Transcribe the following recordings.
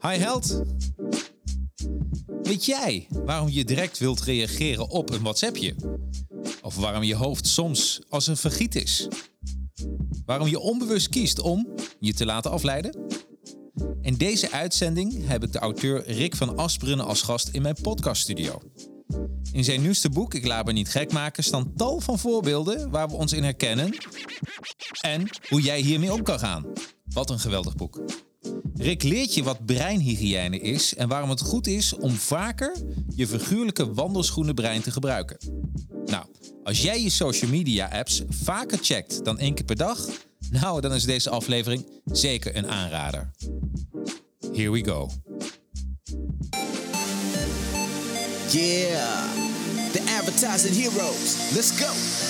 Hi held. Weet jij waarom je direct wilt reageren op een WhatsAppje? Of waarom je hoofd soms als een vergiet is? Waarom je onbewust kiest om je te laten afleiden? In deze uitzending heb ik de auteur Rick van Asprunnen als gast in mijn podcaststudio. In zijn nieuwste boek Ik laat me niet gek maken staan tal van voorbeelden waar we ons in herkennen en hoe jij hiermee om kan gaan. Wat een geweldig boek. Rick leert je wat breinhygiëne is en waarom het goed is om vaker je figuurlijke wandelschoenenbrein te gebruiken. Nou, als jij je social media apps vaker checkt dan één keer per dag, nou dan is deze aflevering zeker een aanrader. Here we go. Yeah, the advertising heroes. Let's go.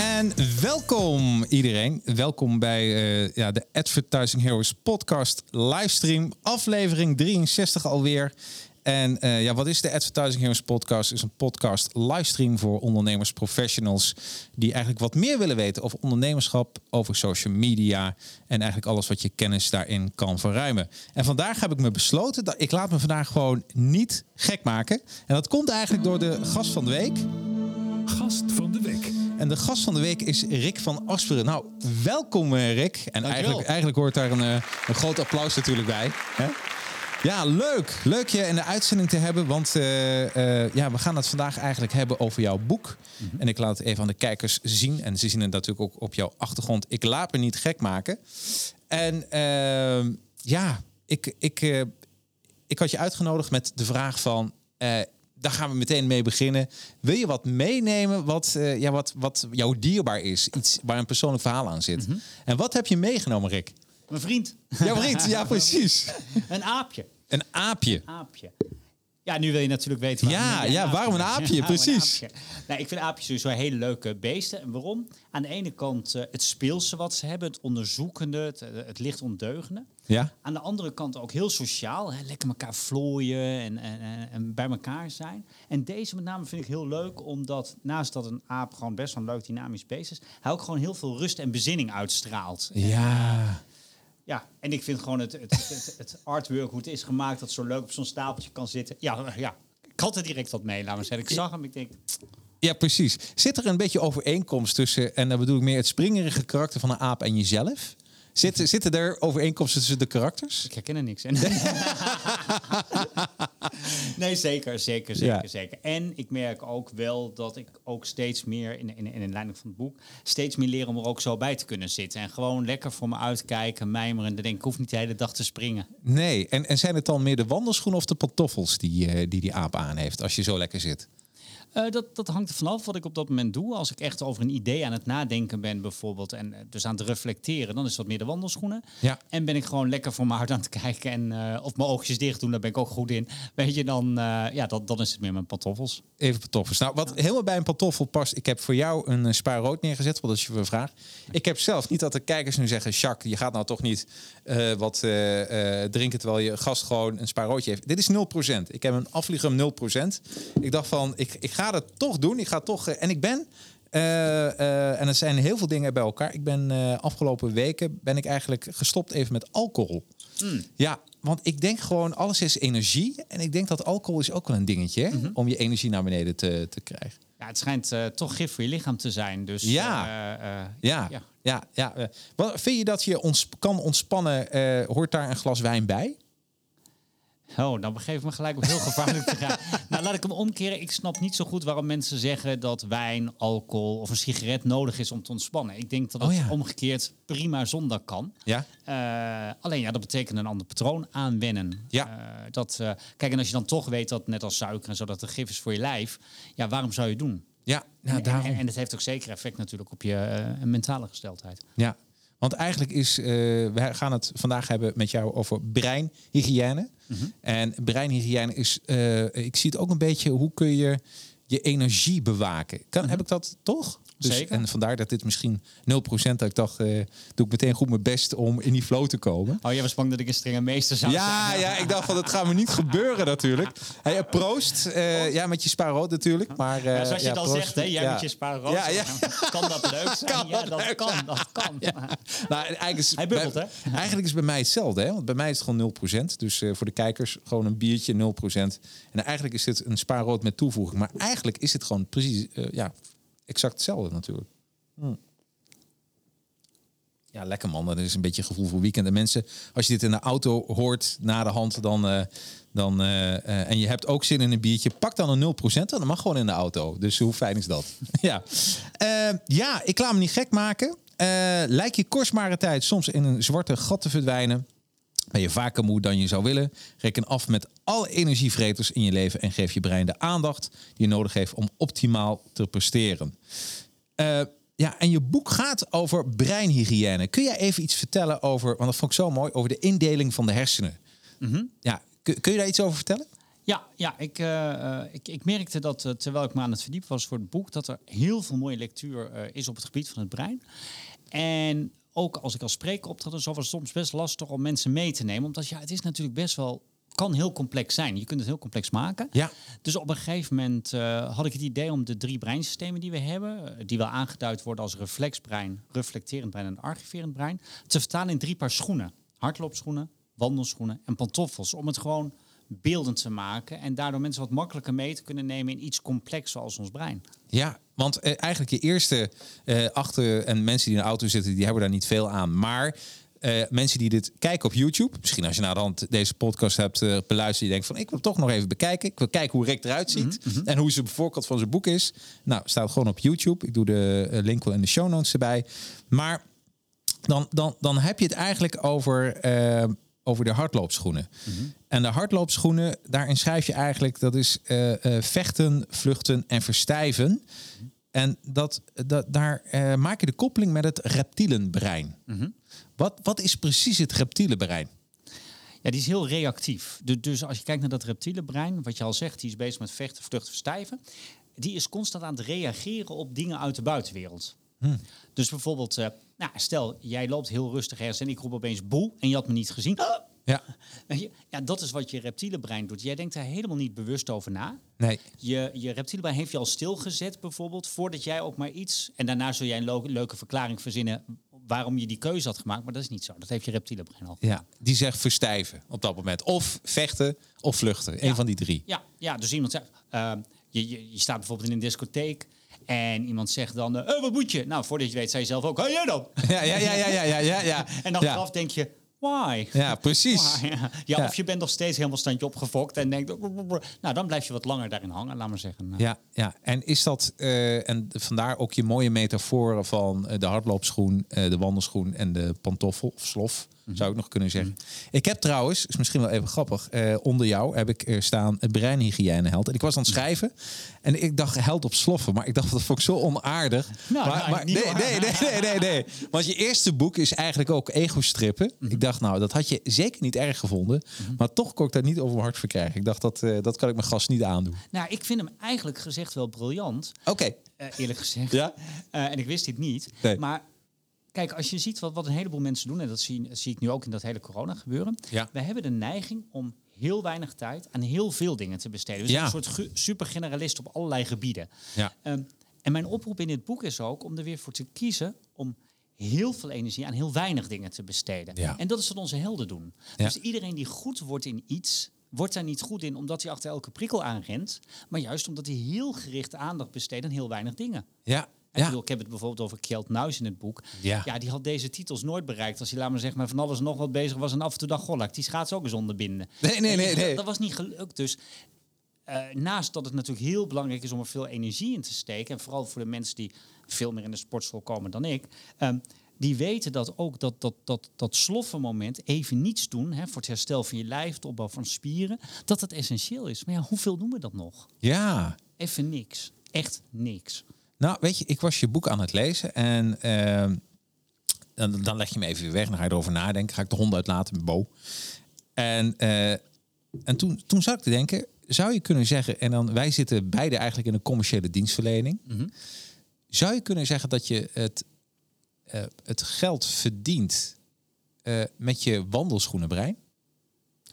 En welkom iedereen. Welkom bij eh, ja, de Advertising Heroes podcast livestream. Aflevering 63 alweer. En eh, ja, wat is de Advertising Heroes podcast? is een podcast livestream voor ondernemers, professionals... die eigenlijk wat meer willen weten over ondernemerschap, over social media... en eigenlijk alles wat je kennis daarin kan verruimen. En vandaag heb ik me besloten dat ik laat me vandaag gewoon niet gek maken. En dat komt eigenlijk door de gast van de week... Gast van de week. En de gast van de week is Rick van Asperen. Nou, welkom eh, Rick. En Dankjewel. eigenlijk, eigenlijk hoort daar een, eh, een groot applaus natuurlijk bij. Hè? Ja, leuk. Leuk je in de uitzending te hebben. Want eh, ja, we gaan het vandaag eigenlijk hebben over jouw boek. En ik laat het even aan de kijkers zien. En ze zien het natuurlijk ook op jouw achtergrond. Ik laat me niet gek maken. En ehm, ja, ik, ik, ik had je uitgenodigd met de vraag van... daar gaan we meteen mee beginnen. Wil je wat meenemen wat, eh, ja, wat, wat jou dierbaar is? Iets waar een persoonlijk verhaal aan zit. En wat heb je meegenomen, Rick? Mijn vriend. Jouw vriend, ja precies. Een aapje. Een aapje. Aapje. Ja, nu wil je natuurlijk weten Ja, waarom. ja, waarom een aapje? Ja, waarom een Precies. aapje? Nou, ik vind aapjes sowieso hele leuke beesten. En waarom? Aan de ene kant eh, het speelse wat ze hebben, het onderzoekende, het, eh, het licht ondeugende. Ja? Aan de andere kant ook heel sociaal. Hè? Lekker elkaar vlooien en, en, en, en bij elkaar zijn. En deze met name vind ik heel leuk, omdat naast dat een aap gewoon best wel een leuk dynamisch beest is, hij ook gewoon heel veel rust en bezinning uitstraalt. Ja. Ja, en ik vind gewoon het, het, het, het artwork, hoe het is gemaakt, dat zo leuk op zo'n stapeltje kan zitten. Ja, ja. ik had er direct wat mee, laat maar zeggen. Ik zag hem, ik denk, Ja, precies. Zit er een beetje overeenkomst tussen, en dan bedoel ik meer het springerige karakter van een aap en jezelf? Zitten, zitten er overeenkomsten tussen de karakters? ik herken er niks in. nee, zeker, zeker, zeker, Ja. zeker. En ik merk ook wel dat ik ook steeds meer, in, in, in de leiding van het boek, steeds meer leer om er ook zo bij te kunnen zitten. En gewoon lekker voor me uitkijken, mijmeren. En dan denk ik, ik hoef niet de hele dag te springen. Nee. En, en zijn het dan meer de wandelschoenen of de pantoffels die, eh, die die aap aan heeft als je zo lekker zit? Eh, dat, dat hangt er vanaf wat ik op dat moment doe. Als ik echt over een idee aan het nadenken ben bijvoorbeeld... en eh, dus aan het reflecteren, dan is dat meer de wandelschoenen. Ja. En ben ik gewoon lekker voor mijn hart aan het kijken... en eh, of mijn oogjes dicht doen, daar ben ik ook goed in. Weet je, dan, ja, dat, dan is het meer mijn pantoffels. Even pantoffels. Nou, wat helemaal bij een pantoffel past. Ik heb voor jou een eh, spa rood neergezet, want dat is je vraag. Ik heb zelf niet dat de kijkers nu zeggen... Jacques, je gaat nou toch niet wat drinken... terwijl je gast gewoon een spa roodje heeft. Dit is 0%. Ik heb een afvlieger om 0%. Ik dacht van, ik, ik ga het toch doen. Ik ga toch... eh, en ik ben... eh, eh, en er zijn heel veel dingen bij elkaar. Ik ben afgelopen weken ben ik eigenlijk gestopt even met alcohol. Ja, want ik denk gewoon, alles is energie. En ik denk dat alcohol is ook wel een dingetje, hè? om je energie naar beneden te, te krijgen. Ja, het schijnt toch gif voor je lichaam te zijn. Dus, Ja. Ja, ja, ja. ja. wat, vind je dat je ons, kan ontspannen? hoort daar een glas wijn bij? Oh, dan begeef ik me gelijk op heel gevaarlijk terrein. nou, laat ik hem omkeren. Ik snap niet zo goed waarom mensen zeggen dat wijn, alcohol of een sigaret nodig is om te ontspannen. Ik denk dat het Oh ja. omgekeerd prima zonder kan. Ja? Eh, alleen ja, dat betekent een ander patroon aanwennen. Ja. Eh, dat, eh, kijk, en als je dan toch weet dat net als suiker en zo dat het gif is voor je lijf, ja, waarom zou je het doen? Ja, nou, en, daarom. en, en het heeft ook zeker effect natuurlijk op je mentale gesteldheid. Ja, want eigenlijk is, we gaan het vandaag hebben met jou over breinhygiëne. Mhm. En breinhygiëne is, eh, ik zie het ook een beetje, hoe kun je je energie bewaken? Kan, Heb ik dat toch? Dus. Zeker. En vandaar dat dit misschien 0% dat ik dacht, eh, doe ik meteen goed mijn best om in die flow te komen. Oh, jij was bang dat ik een strenge meester zou Ja, zijn. ja, ik dacht van, dat gaat me niet gebeuren natuurlijk. Hey, eh, proost. eh, ja, met je spaarrood natuurlijk. Maar, Ja, zoals je ja, het al proost. zegt, hè, jij Ja. met je spaarrood. Ja, ja. Kan dat leuk zijn? Kan ja, dat leuk kan, dat kan. Nou, eigenlijk is Hij bubbelt, bij- hè? Eigenlijk is bij mij hetzelfde, hè? Want bij mij is het gewoon 0%. Dus voor de kijkers gewoon een biertje 0%. En eigenlijk is dit een spaarrood met toevoeging. Maar eigenlijk is het gewoon precies, ja, exact hetzelfde natuurlijk. Hm. Ja, lekker man. Dat is een beetje gevoel voor weekend. En mensen, als je dit in de auto hoort na de hand, dan, eh, dan eh, eh, en je hebt ook zin in een biertje, pak dan een 0%. Dan mag gewoon in de auto. Dus hoe fijn is dat? ja. Ja, ik laat me niet gek maken. Lijkt je kostbare tijd soms in een zwarte gat te verdwijnen? Ben je vaker moe dan je zou willen? Reken af met alle energievreters in je leven en geef je brein de aandacht die je nodig heeft om optimaal te presteren. Eh, ja, en je boek gaat over breinhygiëne. Kun jij even iets vertellen over, want dat vond ik zo mooi, over de indeling van de hersenen? Ja, kun, kun je daar iets over vertellen? Ja, ja ik, eh, eh, ik, ik merkte dat terwijl ik me aan het verdiepen was voor het boek, dat er heel veel mooie lectuur is op het gebied van het brein. En ook als ik als spreker optrad, en zo was het soms best lastig om mensen mee te nemen. Omdat ja, het is natuurlijk best wel, kan heel complex zijn. Je kunt het heel complex maken. Ja. Dus op een gegeven moment eh, had ik het idee om de drie breinsystemen die we hebben, eh, die wel aangeduid worden als reflexbrein, reflecterend brein en archiverend brein, te vertalen in drie paar schoenen. Hardloopschoenen, wandelschoenen en pantoffels. Om het gewoon beeldend te maken en daardoor mensen wat makkelijker mee te kunnen nemen in iets complex zoals ons brein. Ja, want eh, eigenlijk je eerste eh, achter en mensen die in de auto zitten, die hebben daar niet veel aan. Maar eh, mensen die dit kijken op YouTube, misschien als je na de hand deze podcast hebt eh, beluisterd, je denkt van ik wil toch nog even bekijken. Ik wil kijken hoe Rick eruit ziet en hoe zijn voorkant van zijn boek is. Nou, staat gewoon op YouTube. Ik doe de link wel in de show notes erbij. Maar dan, dan, dan heb je het eigenlijk over, over de hardloopschoenen. En de hardloopschoenen, daarin schrijf je eigenlijk dat is eh, eh, vechten, vluchten en verstijven. En dat, dat, daar eh, maak je de koppeling met het reptielenbrein. wat, wat is precies het reptielenbrein? Ja, die is heel reactief. Du- Dus als je kijkt naar dat reptiele brein, wat je al zegt, die is bezig met vechten, vluchten, verstijven. Die is constant aan het reageren op dingen uit de buitenwereld. Dus bijvoorbeeld, eh, nou, stel, jij loopt heel rustig ergens en ik roep opeens boe en je had me niet gezien. Ja, Ja, dat is wat je reptiele brein doet. Jij denkt daar helemaal niet bewust over na. nee. Je, je reptiele brein heeft je al stilgezet bijvoorbeeld, voordat jij ook maar iets... En daarna zul jij een leuke verklaring verzinnen waarom je die keuze had gemaakt. Maar dat is niet zo. Dat heeft je reptiele brein al. Ja, die zegt verstijven op dat moment. Of vechten of vluchten. Een Ja. van die drie. Ja, ja dus iemand zegt, eh, je, je, je staat bijvoorbeeld in een discotheek en iemand zegt dan, eh, "Eh, wat moet je? Nou, voordat je weet, zei je zelf ook, hé jij dan? Ja, ja, ja, ja, ja, ja, ja. ja. En dan ja. denk je, why? Ja, precies. Why? Ja. Of je bent nog steeds helemaal standje opgefokt en denkt, nou dan blijf je wat langer daarin hangen, laat maar zeggen. Ja, ja, en is dat, eh, en vandaar ook je mooie metaforen van eh, de hardloopschoen, de wandelschoen en de pantoffel of slof, zou ik nog kunnen zeggen. Ik heb trouwens, is misschien wel even grappig, eh, onder jou heb ik er staan het breinhygiëneheld. En ik was aan het schrijven en ik dacht held op sloffen, maar ik dacht dat vond ik zo onaardig. Nou, maar, nou, maar niet nee, nee, nee, nee, nee, nee. Want je eerste boek is eigenlijk ook ego-strippen. Ik dacht, nou, dat had je zeker niet erg gevonden, maar toch kon ik daar niet over mijn hart verkrijgen. Ik dacht, dat, eh, dat kan ik mijn gast niet aandoen. Nou, ik vind hem eigenlijk gezegd wel briljant. Oké. Eh, eerlijk gezegd. Ja? Eh, en ik wist dit niet. Nee. Maar kijk, als je ziet wat, wat een heleboel mensen doen, en dat zie, zie ik nu ook in dat hele corona gebeuren. Ja. We hebben de neiging om heel weinig tijd aan heel veel dingen te besteden. We zijn Ja. een soort ge- supergeneralist op allerlei gebieden. Ja. Ehm, en mijn oproep in dit boek is ook om er weer voor te kiezen om heel veel energie aan heel weinig dingen te besteden. Ja. En dat is wat onze helden doen. Ja. Dus iedereen die goed wordt in iets, wordt daar niet goed in omdat hij achter elke prikkel aanrent, maar juist omdat hij heel gericht aandacht besteedt aan heel weinig dingen. Ja, Ik, Ja. bedoel, ik heb het bijvoorbeeld over Kjeld Nuis in het boek. Ja. ja, die had deze titels nooit bereikt. Als hij, laat maar zeggen, maar van alles nog wat bezig was. En af en toe dacht, ik die schaats ook eens onderbinden. Nee, nee, nee. Dat was niet gelukt. Dus eh, naast dat het natuurlijk heel belangrijk is om er veel energie in te steken. En vooral voor de mensen die veel meer in de sportschool komen dan ik. ehm, die weten dat ook dat, dat, dat, dat sloffenmoment, even niets doen hè, voor het herstel van je lijf, het opbouw van spieren, dat dat essentieel is. Maar ja, hoeveel doen we dat nog? Ja. Even niks. Echt niks. Nou, weet je, ik was je boek aan het lezen en ehm, dan, dan leg je me even weer weg. Dan ga je erover nadenken. Ga ik de hond uitlaten met Bo. En, eh, en toen, toen zat ik te denken, zou je kunnen zeggen, en dan wij zitten beide eigenlijk in een commerciële dienstverlening. Zou je kunnen zeggen dat je het, eh, het geld verdient eh, met je wandelschoenenbrein?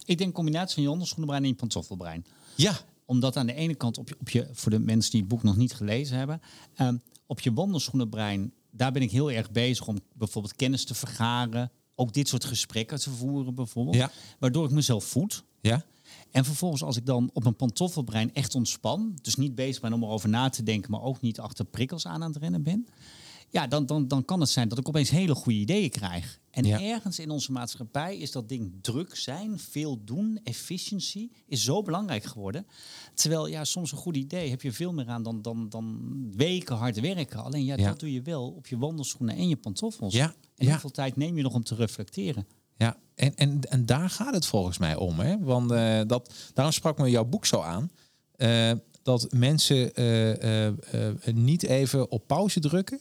Ik denk een combinatie van je wandelschoenenbrein en je pantoffelbrein. Ja. Omdat aan de ene kant, op je, op je, voor de mensen die het boek nog niet gelezen hebben, ehm, op je wandelschoenenbrein, daar ben ik heel erg bezig om bijvoorbeeld kennis te vergaren. Ook dit soort gesprekken te voeren bijvoorbeeld. Ja. Waardoor ik mezelf voed. Ja? En vervolgens als ik dan op mijn pantoffelbrein echt ontspan, dus niet bezig ben om erover na te denken, maar ook niet achter prikkels aan aan het rennen ben, ja, dan, dan, dan kan het zijn dat ik opeens hele goede ideeën krijg. En Ja. ergens in onze maatschappij is dat ding druk zijn, veel doen, efficiency, is zo belangrijk geworden. Terwijl ja, soms een goed idee heb je veel meer aan dan, dan, dan weken hard werken. Alleen ja, Ja. dat doe je wel op je wandelschoenen en je pantoffels. Ja, En ja. hoeveel tijd neem je nog om te reflecteren? Ja, en, en, en daar gaat het volgens mij om. Hè? Want eh, dat, daarom sprak me jouw boek zo aan. eh, dat mensen eh, niet even op pauze drukken.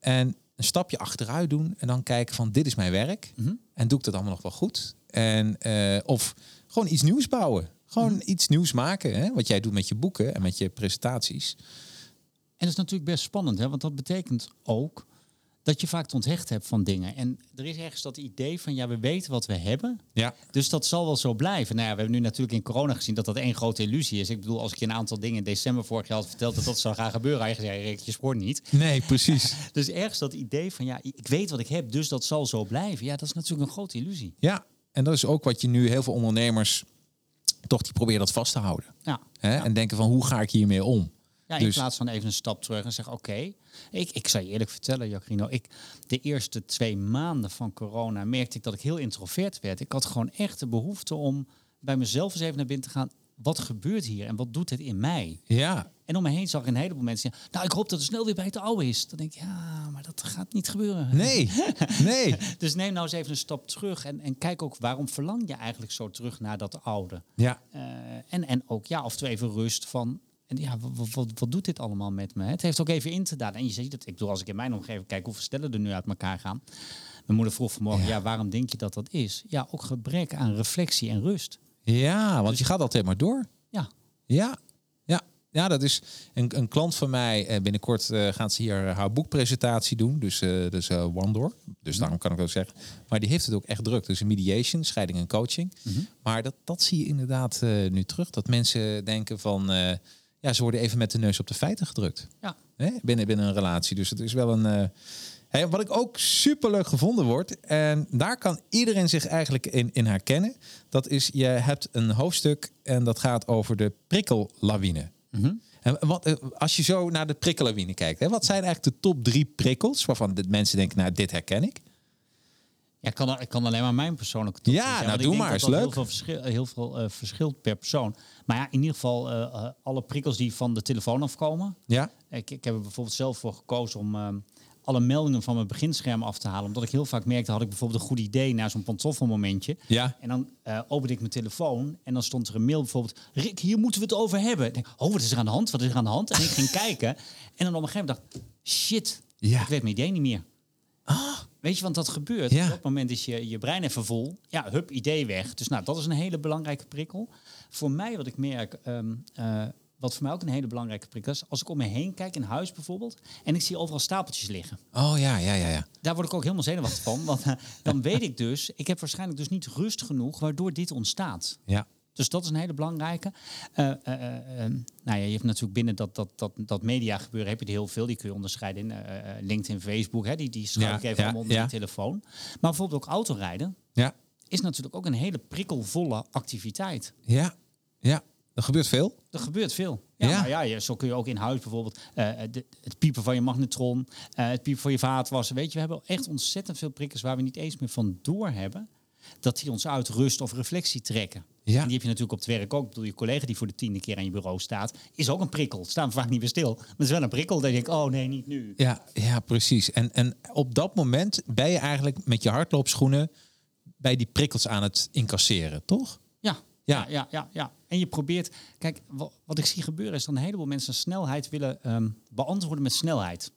En een stapje achteruit doen. En dan kijken van dit is mijn werk. Mhm. En doe ik dat allemaal nog wel goed? En, eh, of gewoon iets nieuws bouwen. Gewoon Mhm. iets nieuws maken. Hè? Wat jij doet met je boeken en met je presentaties. En dat is natuurlijk best spannend, hè? want dat betekent ook dat je vaak het onthecht hebt van dingen. En er is ergens dat idee van, ja, we weten wat we hebben, Ja. dus dat zal wel zo blijven. Nou ja, we hebben nu natuurlijk in corona gezien dat dat één grote illusie is. Ik bedoel, als ik je een aantal dingen in december vorig jaar had verteld dat dat zou gaan gebeuren, je gezegd, Rick, je spoort niet. Nee, precies. Dus ergens dat idee van, ja, ik weet wat ik heb, dus dat zal zo blijven. Ja, dat is natuurlijk een grote illusie. Ja, en dat is ook wat je nu heel veel ondernemers toch die proberen dat vast te houden. Ja. Hè? Ja. En denken van hoe ga ik hiermee om? Ja, Dus- in plaats van even een stap terug en zeggen, oké, ik, ik zou je eerlijk vertellen, Jacrino, ik, de eerste twee maanden van corona merkte ik dat ik heel introvert werd. Ik had gewoon echt de behoefte om bij mezelf eens even naar binnen te gaan. Wat gebeurt hier en wat doet het in mij? Ja, En om me heen zag ik een heleboel mensen zeggen, nou, ik hoop dat het snel weer bij het oude is. Dan denk ik, ja, maar dat gaat niet gebeuren. nee, nee. Dus neem nou eens even een stap terug en, en kijk ook waarom verlang je eigenlijk zo terug naar dat oude. Ja, Eh, en, en ook ja, af en toe even rust van. En ja, wat, wat, wat doet dit allemaal met me? Het heeft ook even in te daden. En je ziet het, ik bedoel, als ik in mijn omgeving kijk hoeveel stellen er nu uit elkaar gaan. Mijn moeder vroeg vanmorgen, ja. waarom denk je dat dat is? Ja, ook gebrek aan reflectie en rust. ja want je gaat altijd maar door. Ja, Ja, ja. Ja, dat is een, een klant van mij. eh, Binnenkort eh, gaat ze hier haar boekpresentatie doen. Dus, eh dus One Door. Dus daarom kan ik ook zeggen. Maar die heeft het ook echt druk. Dus mediation, scheiding en coaching. Maar dat, dat zie je inderdaad nu terug. Dat mensen denken van... ja, ze worden even met de neus op de feiten gedrukt. ja. Hè? Binnen, binnen een relatie. Dus het is wel een... eh, Hè, wat ik ook superleuk gevonden word, en daar kan iedereen zich eigenlijk in, in herkennen, dat is, je hebt een hoofdstuk en dat gaat over de prikkellawine. En wat, eh, als je zo naar de prikkellawine kijkt, hè, wat zijn eigenlijk de top drie prikkels waarvan de mensen denken, nou, dit herken ik? Ja, ik kan, ik kan alleen maar mijn persoonlijke top Ja, zijn, nou, doe maar, is leuk. Heel veel, verschil, heel veel eh, verschilt per persoon. Maar ja, in ieder geval eh, eh, alle prikkels die van de telefoon afkomen. Ja? Ik, ik heb er bijvoorbeeld zelf voor gekozen om ehm, alle meldingen van mijn beginscherm af te halen. Omdat ik heel vaak merkte, had ik bijvoorbeeld een goed idee na zo'n pantoffelmomentje. Ja. En dan eh opende ik mijn telefoon en dan stond er een mail bijvoorbeeld. Rick, hier moeten we het over hebben. Ik denk, oh, wat is er aan de hand? Wat is er aan de hand? En ik ging kijken. En dan op een gegeven moment dacht shit, Ja. ik weet mijn idee niet meer. Weet je, want dat gebeurt. Ja. Op dat moment is je, je brein even vol. Ja, hup, idee weg. Dus nou, dat is een hele belangrijke prikkel. Voor mij, wat ik merk, ehm, eh, wat voor mij ook een hele belangrijke prikkel is, als ik om me heen kijk, in huis bijvoorbeeld, en ik zie overal stapeltjes liggen. Oh ja, ja, ja, ja. Daar word ik ook helemaal zenuwachtig van. Want eh, dan weet ik dus, ik heb waarschijnlijk dus niet rust genoeg waardoor dit ontstaat. Ja. Dus dat is een hele belangrijke. Eh, nou ja, je hebt natuurlijk binnen dat, dat, dat, dat media gebeuren, heb je er heel veel. Die kun je onderscheiden in LinkedIn, Facebook. Hè, die, die schrijf Ja, ik even ja, onder ja. je telefoon. Maar bijvoorbeeld ook autorijden Ja. is natuurlijk ook een hele prikkelvolle activiteit. Ja. Ja. Er gebeurt veel. Er gebeurt veel. Ja, Ja. maar ja, je- zo kun je ook in huis bijvoorbeeld de- het piepen van je magnetron, het piepen van je vaatwasser. Weet je, we hebben echt ontzettend veel prikkels waar we niet eens meer van doorhebben dat die ons uit rust of reflectie trekken. Ja. En die heb je natuurlijk op het werk ook. Ik bedoel, je collega die voor de tiende keer aan je bureau staat, is ook een prikkel. Staan we vaak niet meer stil. Maar het is wel een prikkel. Dan denk ik, oh nee, niet nu. Ja, ja precies. En, en op dat moment ben je eigenlijk met je hardloopschoenen bij die prikkels aan het incasseren, toch? Ja. Ja. Ja, ja, ja. En je probeert, kijk, wa- wat ik zie gebeuren is dat een heleboel mensen snelheid willen ehm, beantwoorden met snelheid.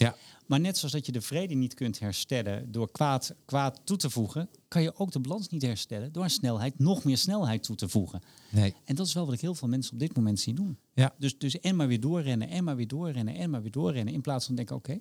Ja. Maar net zoals dat je de vrede niet kunt herstellen door kwaad, kwaad toe te voegen, kan je ook de balans niet herstellen door aan snelheid nog meer snelheid toe te voegen. Nee. En dat is wel wat ik heel veel mensen op dit moment zie doen. Ja. Dus, dus en maar weer doorrennen, en maar weer doorrennen, en maar weer doorrennen. In plaats van denken, oké, Nou,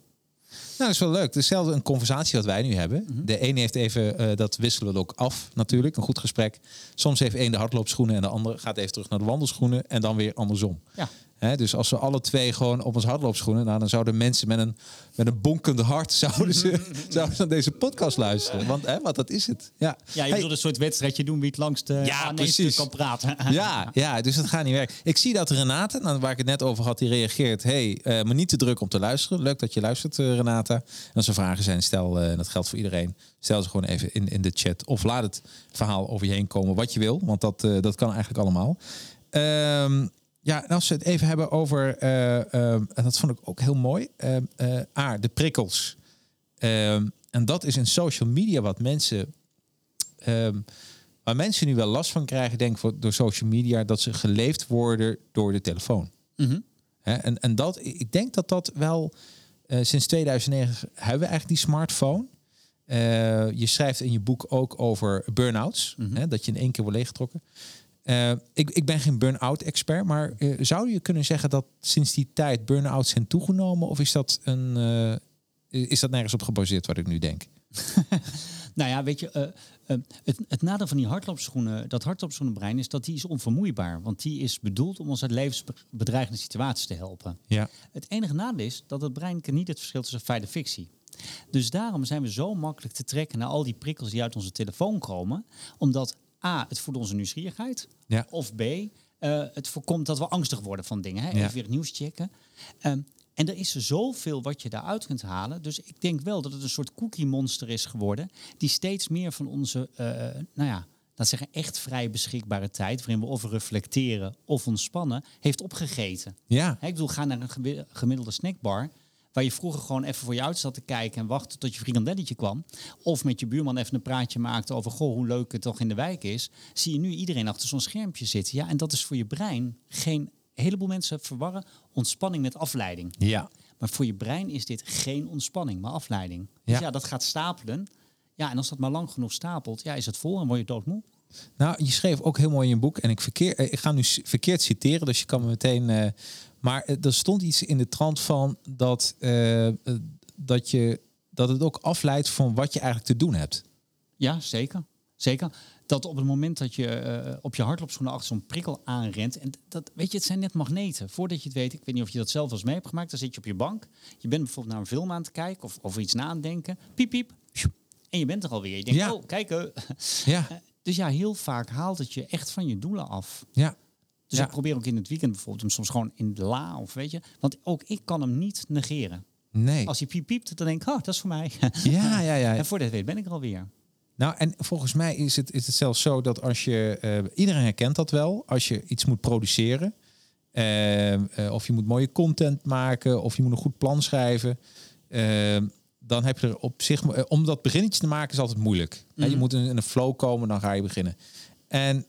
dat is wel leuk. Hetzelfde een conversatie wat wij nu hebben. De ene heeft even, eh, dat wisselen we ook af natuurlijk, een goed gesprek. Soms heeft één de hardloopschoenen en de andere gaat even terug naar de wandelschoenen en dan weer andersom. ja. Hè, dus als we alle twee gewoon op ons hardloopschoenen, nou, dan zouden mensen met een, met een bonkend hart zouden ze, zouden ze naar deze podcast luisteren. Want, hè, want dat is het. Ja, Ja, je Hey, bedoelt een soort wedstrijdje doen wie het langst Ja, ja, aan één precies. stuk kan praten. ja, ja, dus dat gaat niet werken. Ik zie dat Renate, nou, waar ik het net over had, die reageert. hey, eh, maar niet te druk om te luisteren. Leuk dat je luistert, eh, Renata. En als er vragen zijn, stel, eh, dat geldt voor iedereen, stel ze gewoon even in, in de chat. Of laat het verhaal over je heen komen wat je wil, want dat, eh, dat kan eigenlijk allemaal. Ehm, ja, en als we het even hebben over, eh, ehm, en dat vond ik ook heel mooi, eh, A, de prikkels. En dat is in social media wat mensen ehm, waar mensen nu wel last van krijgen, denk ik, door social media, dat ze geleefd worden door de telefoon. Mhm. Hè, en, en dat, ik denk dat dat wel eh, sinds 2009 hebben we eigenlijk die smartphone. Eh, je schrijft in je boek ook over burn-outs, hè, dat je in één keer wordt leeggetrokken. Eh, ik, ik ben geen burn-out expert, maar eh, zou je kunnen zeggen dat sinds die tijd burn-outs zijn toegenomen? Of is dat, een, eh, is dat nergens op gebaseerd wat ik nu denk? Nou ja, weet je, het, het nadeel van die hardloopschoenen, dat hardloopschoenenbrein, is dat die is onvermoeibaar. Want die is bedoeld om ons uit levensbedreigende situaties te helpen. Ja. Het enige nadeel is dat het brein kent niet het verschil tussen feit en fictie. Dus daarom zijn we zo makkelijk te trekken naar al die prikkels die uit onze telefoon komen. Omdat A, het voedt onze nieuwsgierigheid. Ja. Of B, eh, het voorkomt dat we angstig worden van dingen. Hè? Even Ja. weer het nieuws checken. Ehm, en er is zoveel wat je daaruit kunt halen. Dus ik denk wel dat het een soort cookie monster is geworden. Die steeds meer van onze, eh, nou ja, laat zeggen, echt vrij beschikbare tijd. Waarin we of reflecteren of ontspannen, heeft opgegeten. Ja. Ik bedoel, ga naar een gemiddelde snackbar. Waar je vroeger gewoon even voor je uit zat te kijken en wachtte tot je frikandelletje kwam. Of met je buurman even een praatje maakte over goh, hoe leuk het toch in de wijk is. Zie je nu iedereen achter zo'n schermpje zitten. Ja, en dat is voor je brein geen. Een heleboel mensen verwarren ontspanning met afleiding. Ja. Maar voor je brein is dit geen ontspanning, maar afleiding. Dus Ja. ja, dat gaat stapelen. Ja, en als dat maar lang genoeg stapelt, ja, is het vol en word je doodmoe. Nou, je schreef ook heel mooi in je boek. En ik, verkeer, ik ga nu verkeerd citeren, dus je kan me meteen. eh, maar eh, er stond iets in de trant van dat, eh, eh, dat, je, dat het ook afleidt van wat je eigenlijk te doen hebt. Ja, zeker. Zeker. Dat op het moment dat je op je hardloopschoenen achter zo'n prikkel aanrent. En dat, weet je, het zijn net magneten. Voordat je het weet, ik weet niet of je dat zelf eens mee hebt gemaakt. Dan zit je op je bank. Je bent bijvoorbeeld naar een film aan het kijken of over iets na aan het denken. Piep, piep. En je bent er alweer. Je denkt, Ja. oh, kijk. Ja, Dus ja, heel vaak haalt het je echt van je doelen af. ja. Dus Ja. ik probeer ook in het weekend bijvoorbeeld hem soms gewoon in de la of weet je. Want ook ik kan hem niet negeren. Nee. Als hij piep piept, dan denk ik, oh, dat is voor mij. Ja, ja, ja. En voor dat weet ben ik er alweer. Nou, en volgens mij is het, is het zelfs zo dat als je. eh, iedereen herkent dat wel. Als je iets moet produceren. eh, eh, of je moet mooie content maken. Of je moet een goed plan schrijven. dan heb je er op zich. om dat beginnetje te maken is altijd moeilijk. Je moet in, in een flow komen, dan ga je beginnen. En,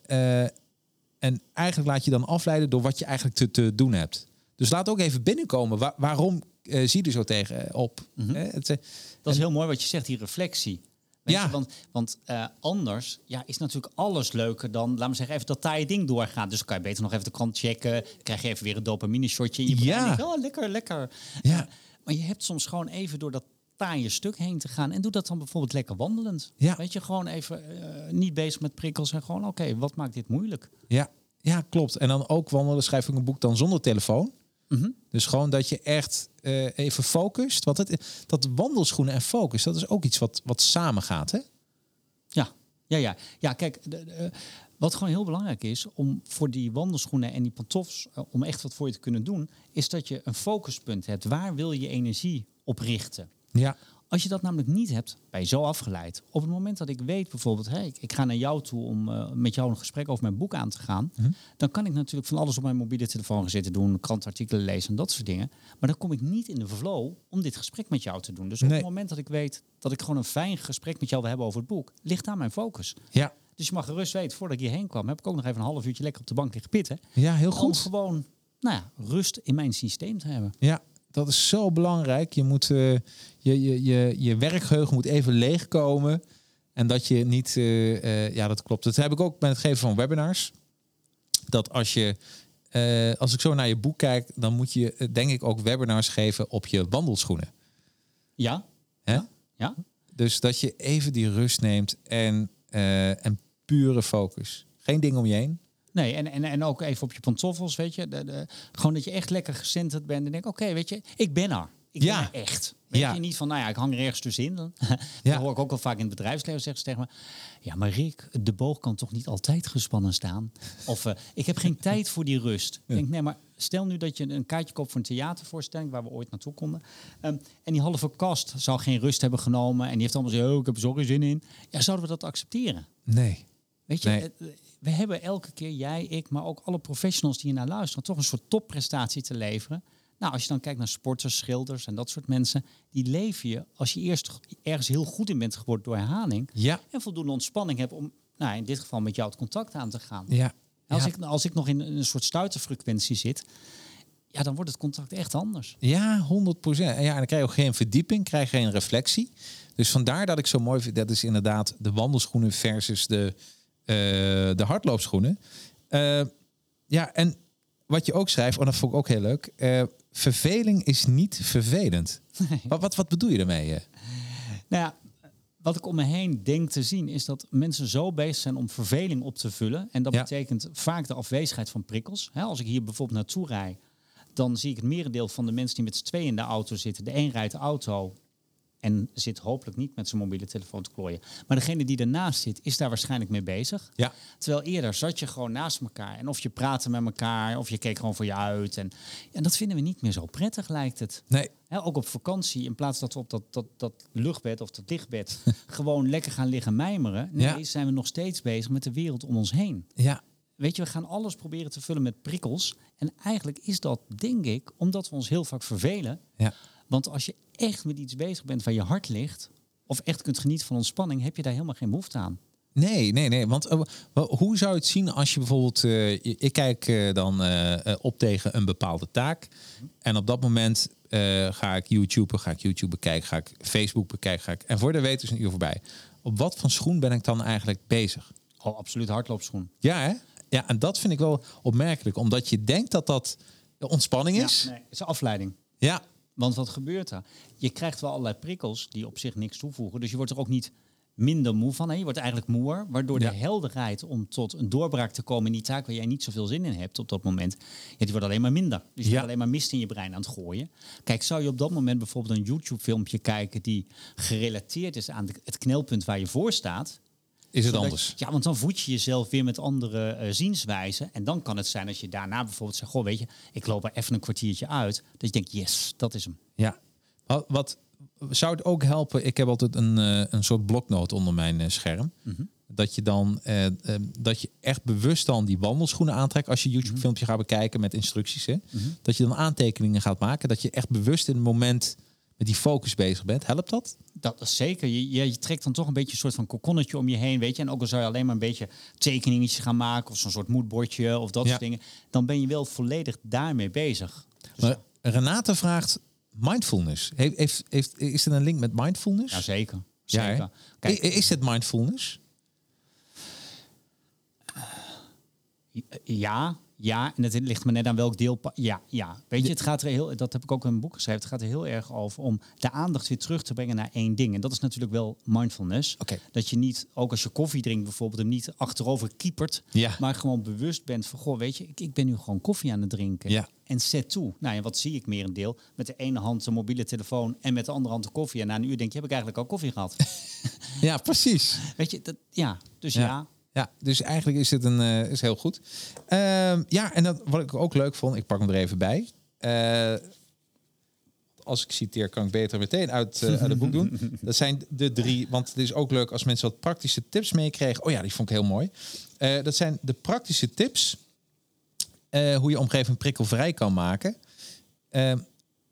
en eigenlijk laat je dan afleiden door wat je eigenlijk te, te doen hebt. Dus laat ook even binnenkomen. Wa- waarom eh, zie je er zo tegen op? Hè, het, eh, Dat is heel mooi wat je zegt, die reflectie. Ja. je, want want eh, anders ja, is natuurlijk alles leuker dan, laten we zeggen, even dat taaie ding doorgaan. Dus kan je beter nog even de krant checken. krijg je even weer een dopamine shotje in je. Ja. Oh, lekker, lekker. Ja. Maar je hebt soms gewoon even door dat taaie stuk heen te gaan. En doe dat dan bijvoorbeeld lekker wandelend. Ja. Weet je, gewoon even eh, niet bezig met prikkels. En gewoon, oké, wat maakt dit moeilijk? Ja, ja, klopt. En dan ook wandelen, schrijf ik een boek dan zonder telefoon. Mhm. Dus gewoon dat je echt eh, even focust. Want het, dat wandelschoenen en focus, dat is ook iets wat, wat samen gaat. Hè? Ja, Ja, ja. ja kijk, de- de, wat gewoon heel belangrijk is om voor die wandelschoenen en die pantoffels, eh, om echt wat voor je te kunnen doen, is dat je een focuspunt hebt. Waar wil je je energie op richten? Ja. Als je dat namelijk niet hebt, ben je zo afgeleid. Op het moment dat ik weet bijvoorbeeld, hè, ik, ik ga naar jou toe om eh, met jou een gesprek over mijn boek aan te gaan, dan kan ik natuurlijk van alles op mijn mobiele telefoon gaan zitten doen, krantartikelen lezen en dat soort dingen. Maar dan kom ik niet in de flow om dit gesprek met jou te doen. Dus op het moment dat ik weet dat ik gewoon een fijn gesprek met jou wil hebben over het boek, ligt daar mijn focus. Ja. Dus je mag gerust weten, voordat ik hierheen kwam, heb ik ook nog even een half uurtje lekker op de bank liggen pitten. Ja, heel Om goed. gewoon nou ja, rust in mijn systeem te hebben. Ja, dat is zo belangrijk. Je moet eh, je, je, je, je werkgeheugen moet even leegkomen. En dat je niet, eh, eh, ja, dat klopt. Dat heb ik ook bij het geven van webinars. Dat als je, als ik zo naar je boek kijk, dan moet je, denk ik, ook webinars geven op je wandelschoenen. Ja? Hè? Ja? Dus dat je even die rust neemt en, en pure focus. Geen ding om je heen. Nee, en, en, en ook even op je pantoffels, weet je. De, de- gewoon dat je echt lekker gecenterd bent en denk, oké, weet je, ik ben er. Ik Ja. ben er echt. Weet Ja. je niet van, nou ja, ik hang er ergens tussenin. Dan Ja. hoor ik ook wel vaak in het bedrijfsleven zeggen ze tegen me. Ja, maar Rick, de boog kan toch niet altijd gespannen staan? Of eh, ik heb geen tijd voor die rust. Ik denk, nee, maar stel nu dat je een kaartje koopt voor een theatervoorstelling waar we ooit naartoe konden. Ehm, en die halve kast zou geen rust hebben genomen. En die heeft allemaal gezegd, oh, ik heb er zo zin in. Ja, zouden we dat accepteren? Nee. Weet je, Nee. We hebben elke keer, jij, ik, maar ook alle professionals die hier naar luisteren, toch een soort topprestatie te leveren. Nou, als je dan kijkt naar sporters, schilders en dat soort mensen, die leven je als je eerst ergens heel goed in bent geworden door herhaling Ja. en voldoende ontspanning hebt om, nou, in dit geval met jou het contact aan te gaan. Ja. Als, ja. ik, als ik nog in een soort stuiterfrequentie zit, ja, dan wordt het contact echt anders. Ja, 100 procent. En ja, en dan krijg je ook geen verdieping, krijg je geen reflectie. Dus vandaar dat ik zo mooi vind, dat is inderdaad de wandelschoenen versus de, de hardloopschoenen. Eh, ja, en wat je ook schrijft, oh, dat vond ik ook heel leuk. eh, verveling is niet vervelend. Wat, wat, wat bedoel je daarmee? eh? Nou ja, wat ik om me heen denk te zien, is dat mensen zo bezig zijn om verveling op te vullen. En dat Ja. betekent vaak de afwezigheid van prikkels. Als ik hier bijvoorbeeld naartoe rijd, dan zie ik het merendeel van de mensen die met z'n tweeën in de auto zitten. De een rijdt de auto en zit hopelijk niet met zijn mobiele telefoon te klooien. Maar degene die ernaast zit, is daar waarschijnlijk mee bezig. Ja. Terwijl eerder zat je gewoon naast elkaar. En of je praatte met elkaar, of je keek gewoon voor je uit. En, en dat vinden we niet meer zo prettig, lijkt het. Nee, ook op vakantie, in plaats dat we op dat, dat, dat luchtbed of dat lichtbed gewoon lekker gaan liggen mijmeren. Nee, Ja. zijn we nog steeds bezig met de wereld om ons heen. ja, Weet je, we gaan alles proberen te vullen met prikkels. En eigenlijk is dat, denk ik, omdat we ons heel vaak vervelen. ja. Want als je echt met iets bezig bent waar je hart ligt, of echt kunt genieten van ontspanning, heb je daar helemaal geen behoefte aan. Nee, nee, nee. Want eh, hoe zou je het zien als je bijvoorbeeld... je- ik kijk eh, dan op tegen een bepaalde taak. En op dat moment ga ik YouTube, ga ik YouTube bekijken, ga ik Facebook bekijken. Ga ik, en voor de weet is een uur voorbij. Op wat voor schoen ben ik dan eigenlijk bezig? Oh, absoluut hardloopschoen. Ja, hè? Ja, en dat vind ik wel opmerkelijk. Omdat je denkt dat dat ontspanning is. nee, het is afleiding. Ja, Want wat gebeurt er? Je krijgt wel allerlei prikkels die op zich niks toevoegen. Dus je wordt er ook niet minder moe van. Hè? Je wordt eigenlijk moeer. Waardoor Ja. de helderheid om tot een doorbraak te komen in die taak waar jij niet zoveel zin in hebt op dat moment. Ja, die wordt alleen maar minder. Dus je Ja. bent alleen maar mist in je brein aan het gooien. Kijk, zou je op dat moment bijvoorbeeld een YouTube filmpje kijken die gerelateerd is aan de- het knelpunt waar je voor staat. Is het Zodat- anders. Ja, want dan voed je jezelf weer met andere eh, zienswijzen. En dan kan het zijn als je daarna bijvoorbeeld zegt... Goh, weet je, ik loop er even een kwartiertje uit. Dat je denkt, yes, dat is hem. Ja. Wat, zou het ook helpen? Ik heb altijd een, eh, een soort bloknoot onder mijn eh, scherm. Dat je dan dat je echt bewust dan die wandelschoenen aantrekt als je YouTube filmpje gaat bekijken met instructies. Hè? Dat je dan aantekeningen gaat maken. Dat je echt bewust in het moment met die focus bezig bent. Helpt dat? Dat is zeker. Je, je, je trekt dan toch een beetje een soort van kokonnetje om je heen, weet je. En ook al zou je alleen maar een beetje tekeningetjes gaan maken... of zo'n soort moodbordje of dat Ja. soort dingen... dan ben je wel volledig daarmee bezig. Dus Maar Renate vraagt mindfulness. Heeft, heeft, heeft, is er een link met mindfulness? ja, zeker. Ja, zeker. Kijk, is het mindfulness? ja, Ja, en het ligt me net aan welk deel. Ja, ja. Weet je, het gaat er heel. Dat heb ik ook in een boek geschreven. Het gaat er heel erg over om de aandacht weer terug te brengen naar één ding. En dat is natuurlijk wel mindfulness. Oké. Dat je niet, ook als je koffie drinkt bijvoorbeeld, hem niet achterover kiepert. Ja. Maar gewoon bewust bent van, goh, weet je, ik, ik ben nu gewoon koffie aan het drinken. Ja. En zet toe. Nou ja, wat zie ik meer een deel? Met de ene hand de mobiele telefoon en met de andere hand de koffie. En na een uur denk je, heb ik eigenlijk al koffie gehad? Ja, precies. weet je, dat, ja. Dus ja. Ja, dus eigenlijk is het een, eh, is heel goed. Ehm, ja, en dat, wat ik ook leuk vond, ik pak hem er even bij. Eh, als ik citeer, kan ik beter meteen uit, eh, uit het boek doen. Dat zijn de drie, want het is ook leuk als mensen wat praktische tips meekregen. Oh ja, die vond ik heel mooi. Dat zijn de praktische tips hoe je omgeving prikkelvrij kan maken. Ehm,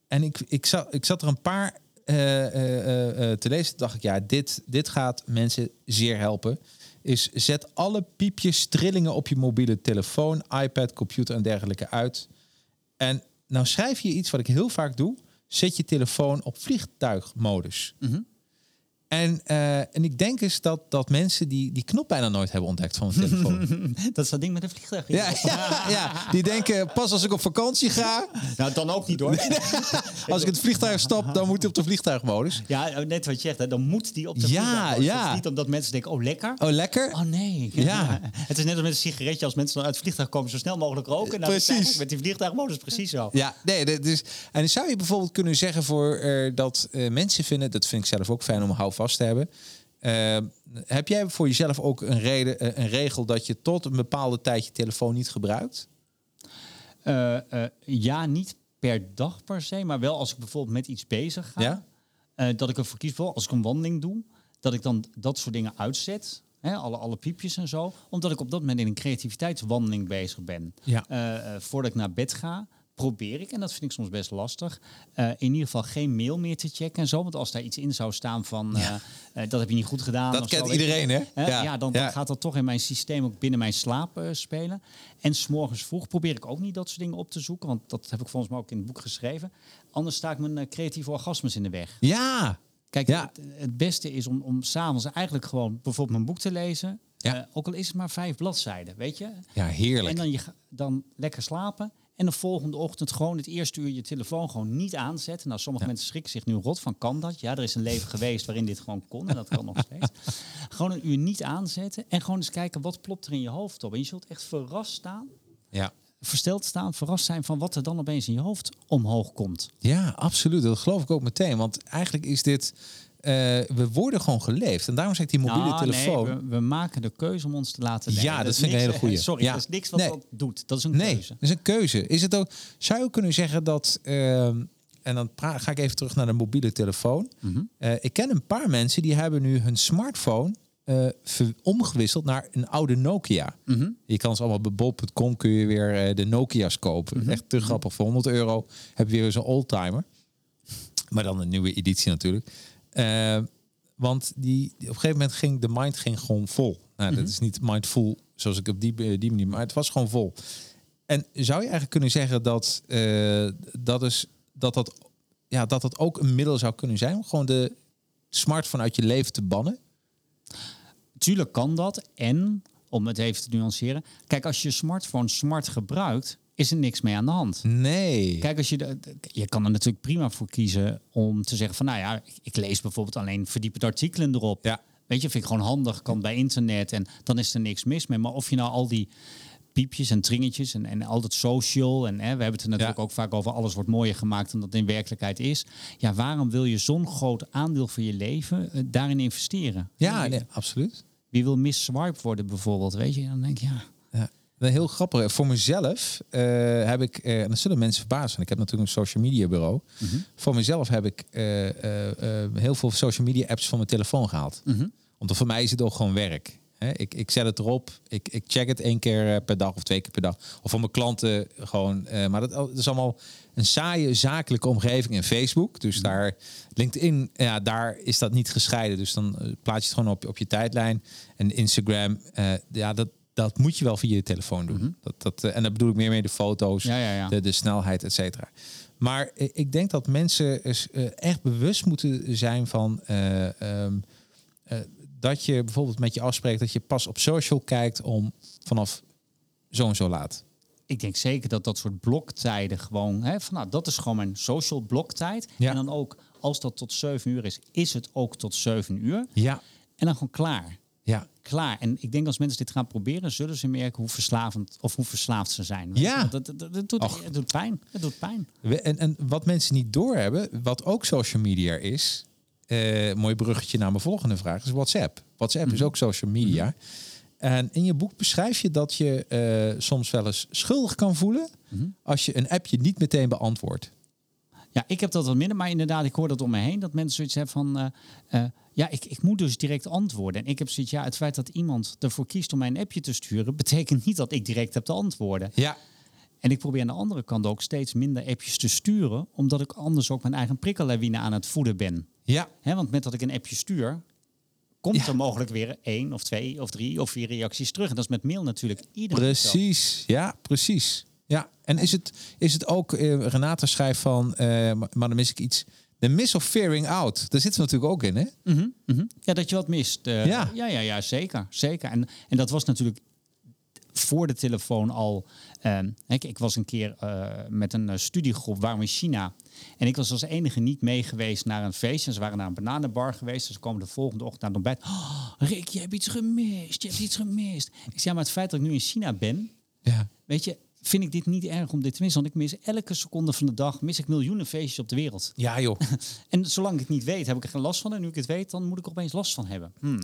en ik, ik, zat, ik zat er een paar te lezen. Toen dacht ik, ja, dit, dit gaat mensen zeer helpen. Is zet alle piepjes, trillingen op je mobiele telefoon, iPad, computer en dergelijke uit. En nou schrijf je iets wat ik heel vaak doe. Zet je telefoon op vliegtuigmodus. En, eh, en ik denk eens dat, dat mensen die die knop bijna nooit hebben ontdekt van een telefoon. Dat is dat ding met een vliegtuig. ja, ja, ja, die denken pas als ik op vakantie ga, Nou, dan ook niet hoor. als ik het vliegtuig stap, dan moet hij op de vliegtuigmodus. Ja, net wat je zegt, hè, dan moet die op de Ja, vliegtuig worden. ja. Is Niet omdat mensen denken, oh lekker. Oh, lekker. Oh nee. Ja. Het is net als met een sigaretje. Als mensen dan uit het vliegtuig komen, zo snel mogelijk roken. Nou, Precies. Met die vliegtuigmodus precies zo. Ja, nee, is. En dan zou je bijvoorbeeld kunnen zeggen voor eh, dat eh, mensen vinden, dat vind ik zelf ook fijn om houvast te hebben. Eh, heb jij voor jezelf ook een, reden, eh, een regel dat je tot een bepaalde tijd je telefoon niet gebruikt? Eh, ja, niet per dag per se, maar wel als ik bijvoorbeeld met iets bezig ga. Ja? dat ik ervoor kies, als ik een wandeling doe, dat ik dan dat soort dingen uitzet. Hè, alle, alle piepjes en zo. Omdat ik op dat moment in een creativiteitswandeling bezig ben. Ja. Voordat ik naar bed ga, probeer ik, en dat vind ik soms best lastig, eh, in ieder geval geen mail meer te checken en zo. Want als daar iets in zou staan van, eh, eh, dat heb je niet goed gedaan. Dat of kent zo, iedereen, hè? Ja. Ja, dan, gaat dat toch in mijn systeem ook binnen mijn slaap spelen. En s'morgens vroeg probeer ik ook niet dat soort dingen op te zoeken. Want dat heb ik volgens mij ook in het boek geschreven. Anders sta ik mijn creatieve orgasmes in de weg. Ja. Kijk, Ja. het, het beste is om, om s'avonds eigenlijk gewoon bijvoorbeeld mijn boek te lezen. Ja. Ook al is het maar vijf bladzijden, weet je. Ja, heerlijk. En dan, je, dan lekker slapen. En de volgende ochtend gewoon het eerste uur je telefoon gewoon niet aanzetten. Nou, sommige mensen schrikken zich nu rot van, kan dat? Ja, er is een leven geweest waarin dit gewoon kon en dat kan nog steeds. Gewoon een uur niet aanzetten en gewoon eens kijken wat plopt er in je hoofd op. En je zult echt verrast staan, Ja. versteld staan, verrast zijn van wat er dan opeens in je hoofd omhoog komt. ja, absoluut. Dat geloof ik ook meteen. Want eigenlijk is dit. Eh, we worden gewoon geleefd. En daarom zeg ik die mobiele Nou, nee, telefoon. we, we maken de keuze om ons te laten Ja, leiden. dat vind ik een hele goeie. Sorry, Ja. dat is niks wat Nee. dat doet. Dat is een Nee, keuze. dat is een keuze. Is het ook, zou je ook kunnen zeggen dat, ehm, en dan ga ik even terug naar de mobiele telefoon. Mhm. Eh, ik ken een paar mensen die hebben nu hun smartphone ver- omgewisseld naar een oude Nokia. Mhm. Je kan ze allemaal bij bol.com kun je weer de Nokia's kopen. Mhm. Echt te grappig. Voor 100 euro heb je weer zo'n oldtimer. Maar dan een nieuwe editie natuurlijk. Eh, want die, op een gegeven moment ging de mind ging gewoon vol. Nou, Mhm. dat is niet mindful zoals ik op die, die manier, maar het was gewoon vol. En zou je eigenlijk kunnen zeggen dat eh, dat is dat dat ja dat dat ook een middel zou kunnen zijn om gewoon de smartphone uit je leven te bannen? Tuurlijk kan dat. En, om het even te nuanceren. Kijk, als je smartphone smart gebruikt, is er niks mee aan de hand. Nee. Kijk, als je, de, je kan er natuurlijk prima voor kiezen om te zeggen van, nou ja, ik, lees bijvoorbeeld alleen verdiepende artikelen erop. Ja. Weet je, vind ik gewoon handig, kan bij internet en dan is er niks mis mee. Maar of je nou al die piepjes en tringetjes en, en al dat social en hè, we hebben het er natuurlijk Ja. ook vaak over, alles wordt mooier gemaakt dan dat in werkelijkheid is. Ja, waarom wil je zo'n groot aandeel van je leven eh, daarin investeren? Ja, nee, absoluut. Wie wil misswipe worden bijvoorbeeld, weet je? Dan denk je, ja, Ja. Wel Heel grappig. Voor mezelf eh, heb ik, eh, en dat zullen mensen verbazen, want ik heb natuurlijk een social media bureau. Voor mezelf heb ik eh, heel veel social media apps van mijn telefoon gehaald. Omdat voor mij is het ook gewoon werk. Ik, ik zet het erop, ik, ik check het één keer per dag of twee keer per dag. Of voor mijn klanten gewoon. maar dat, dat is allemaal een saaie zakelijke omgeving in Facebook. Dus daar, LinkedIn, ja, daar is dat niet gescheiden. Dus dan plaats je het gewoon op, op je tijdlijn. En Instagram, ja, dat, dat moet je wel via je telefoon doen. dat, dat, eh, en dan bedoel ik meer mee de foto's, Ja, ja, ja. De, de snelheid, et cetera. Maar ik denk dat mensen eh, echt bewust moeten zijn van eh, ehm, eh, dat je bijvoorbeeld met je afspreekt dat je pas op social kijkt om vanaf zo en zo laat. ik denk zeker dat dat soort bloktijden gewoon, hè, van, nou, dat is gewoon mijn social bloktijd. En dan ook, als dat tot 7 uur is, is het ook tot 7 uur. Ja, En dan gewoon klaar. ja. Klaar. En ik denk als mensen dit gaan proberen, zullen ze merken hoe verslavend of hoe verslaafd ze zijn. Ja. Dat, dat, dat, dat doet, Och. het doet pijn. Het doet pijn. We- En, en wat mensen niet doorhebben, wat ook social media is, eh, mooi bruggetje naar mijn volgende vraag, is WhatsApp. WhatsApp is ook social media. En in je boek beschrijf je dat je eh, soms wel eens schuldig kan voelen als je een appje niet meteen beantwoordt. Ja, ik heb dat wat minder, maar inderdaad, ik hoor dat om me heen. Dat mensen zoiets hebben van, eh, eh, ja, ik, ik moet dus direct antwoorden. En ik heb zoiets, ja, het feit dat iemand ervoor kiest om mij een appje te sturen, betekent niet dat ik direct heb te antwoorden. Ja, En ik probeer aan de andere kant ook steeds minder appjes te sturen, omdat ik anders ook mijn eigen prikkellawine aan het voeden ben. ja, Hè, want met dat ik een appje stuur, komt Ja. er mogelijk weer één of twee of drie of vier reacties terug. En dat is met mail natuurlijk iedere keer zo. precies. Ja, precies. Ja, en is het, is het ook, eh, Renata schrijft van, eh, maar, dan mis ik iets, de miss of fearing out. Daar zitten we natuurlijk ook in, hè? Mhm, mhm. Ja, dat je wat mist. eh, Ja. ja, ja, ja, zeker. zeker. En, en dat was natuurlijk voor de telefoon al. ehm, ik, ik was een keer met een studiegroep, we in China. En ik was als enige niet mee geweest naar een feestje. Ze waren naar een bananenbar geweest. Dus ze komen de volgende ochtend naar het ontbijt. Oh, Rick, je hebt iets gemist. Je hebt iets gemist. Ik zei, ja, maar het feit dat ik nu in China ben, Ja. weet je, vind ik dit niet erg om dit te missen. Want ik mis elke seconde van de dag, mis ik miljoenen feestjes op de wereld. Ja, joh. En zolang ik het niet weet, heb ik er geen last van. En nu ik het weet, dan moet ik er opeens last van hebben. Hmm.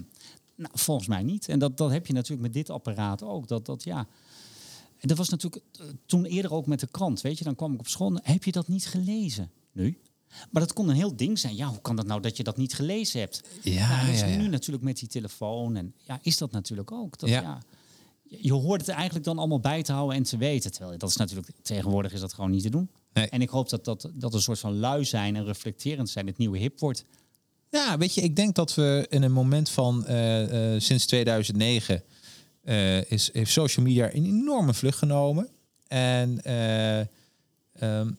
Nou, volgens mij niet. En dat, dat heb je natuurlijk met dit apparaat ook. Dat, dat ja. En dat was natuurlijk eh, toen eerder ook met de krant. Weet je, dan kwam ik op school. Heb je dat niet gelezen? Nu? Maar dat kon een heel ding zijn. Ja, hoe kan dat nou dat je dat niet gelezen hebt? Ja, nou, ja, ja. nu natuurlijk met die telefoon. En ja, is dat natuurlijk ook. Dat, Ja. ja. Je- hoort het eigenlijk dan allemaal bij te houden en te weten. Terwijl dat is natuurlijk tegenwoordig is dat gewoon niet te doen. Nee. En ik hoop dat, dat, dat een soort van lui zijn en reflecterend zijn het nieuwe hip wordt. Ja, weet je, ik denk dat we in een moment van eh, eh, sinds 2009 eh, is, heeft social media een enorme vlucht genomen. En, eh, ehm,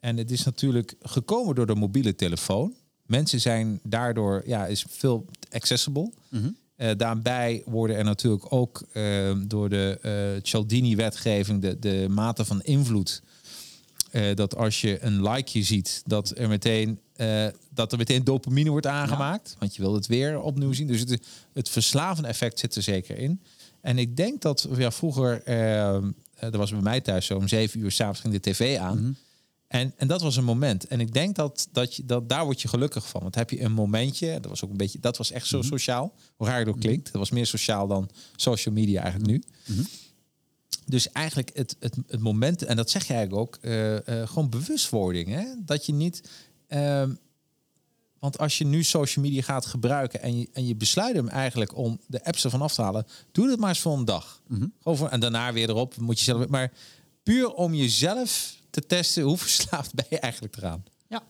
en het is natuurlijk gekomen door de mobiele telefoon. Mensen zijn daardoor, ja, is veel accessible. Eh, daarbij worden er natuurlijk ook eh, door de eh Cialdini-wetgeving de, de mate van invloed eh, dat als je een likeje ziet, dat er meteen, dat er meteen dopamine wordt aangemaakt. Want je wil het weer opnieuw zien. Dus het, het verslavende effect zit er zeker in. En ik denk dat ja, vroeger, eh, eh, dat was bij mij thuis zo, om zeven uur s'avonds ging de tv aan. En, en dat was een moment. En ik denk dat, dat, je, dat daar word je gelukkig van. Want heb je een momentje, dat was ook een beetje, dat was echt zo sociaal. Hoe raar het ook klinkt. Dat was meer sociaal dan social media eigenlijk nu. Dus eigenlijk het, het, het moment, en dat zeg je eigenlijk ook, eh, eh, gewoon bewustwording. Hè? Dat je niet. ehm, want als je nu social media gaat gebruiken en je, en je besluit hem eigenlijk om de apps ervan af te halen, doe het maar eens voor een dag. Gewoon voor, en daarna weer erop, moet je zelf. Maar puur om jezelf te testen, hoe verslaafd ben je eigenlijk eraan? Ja.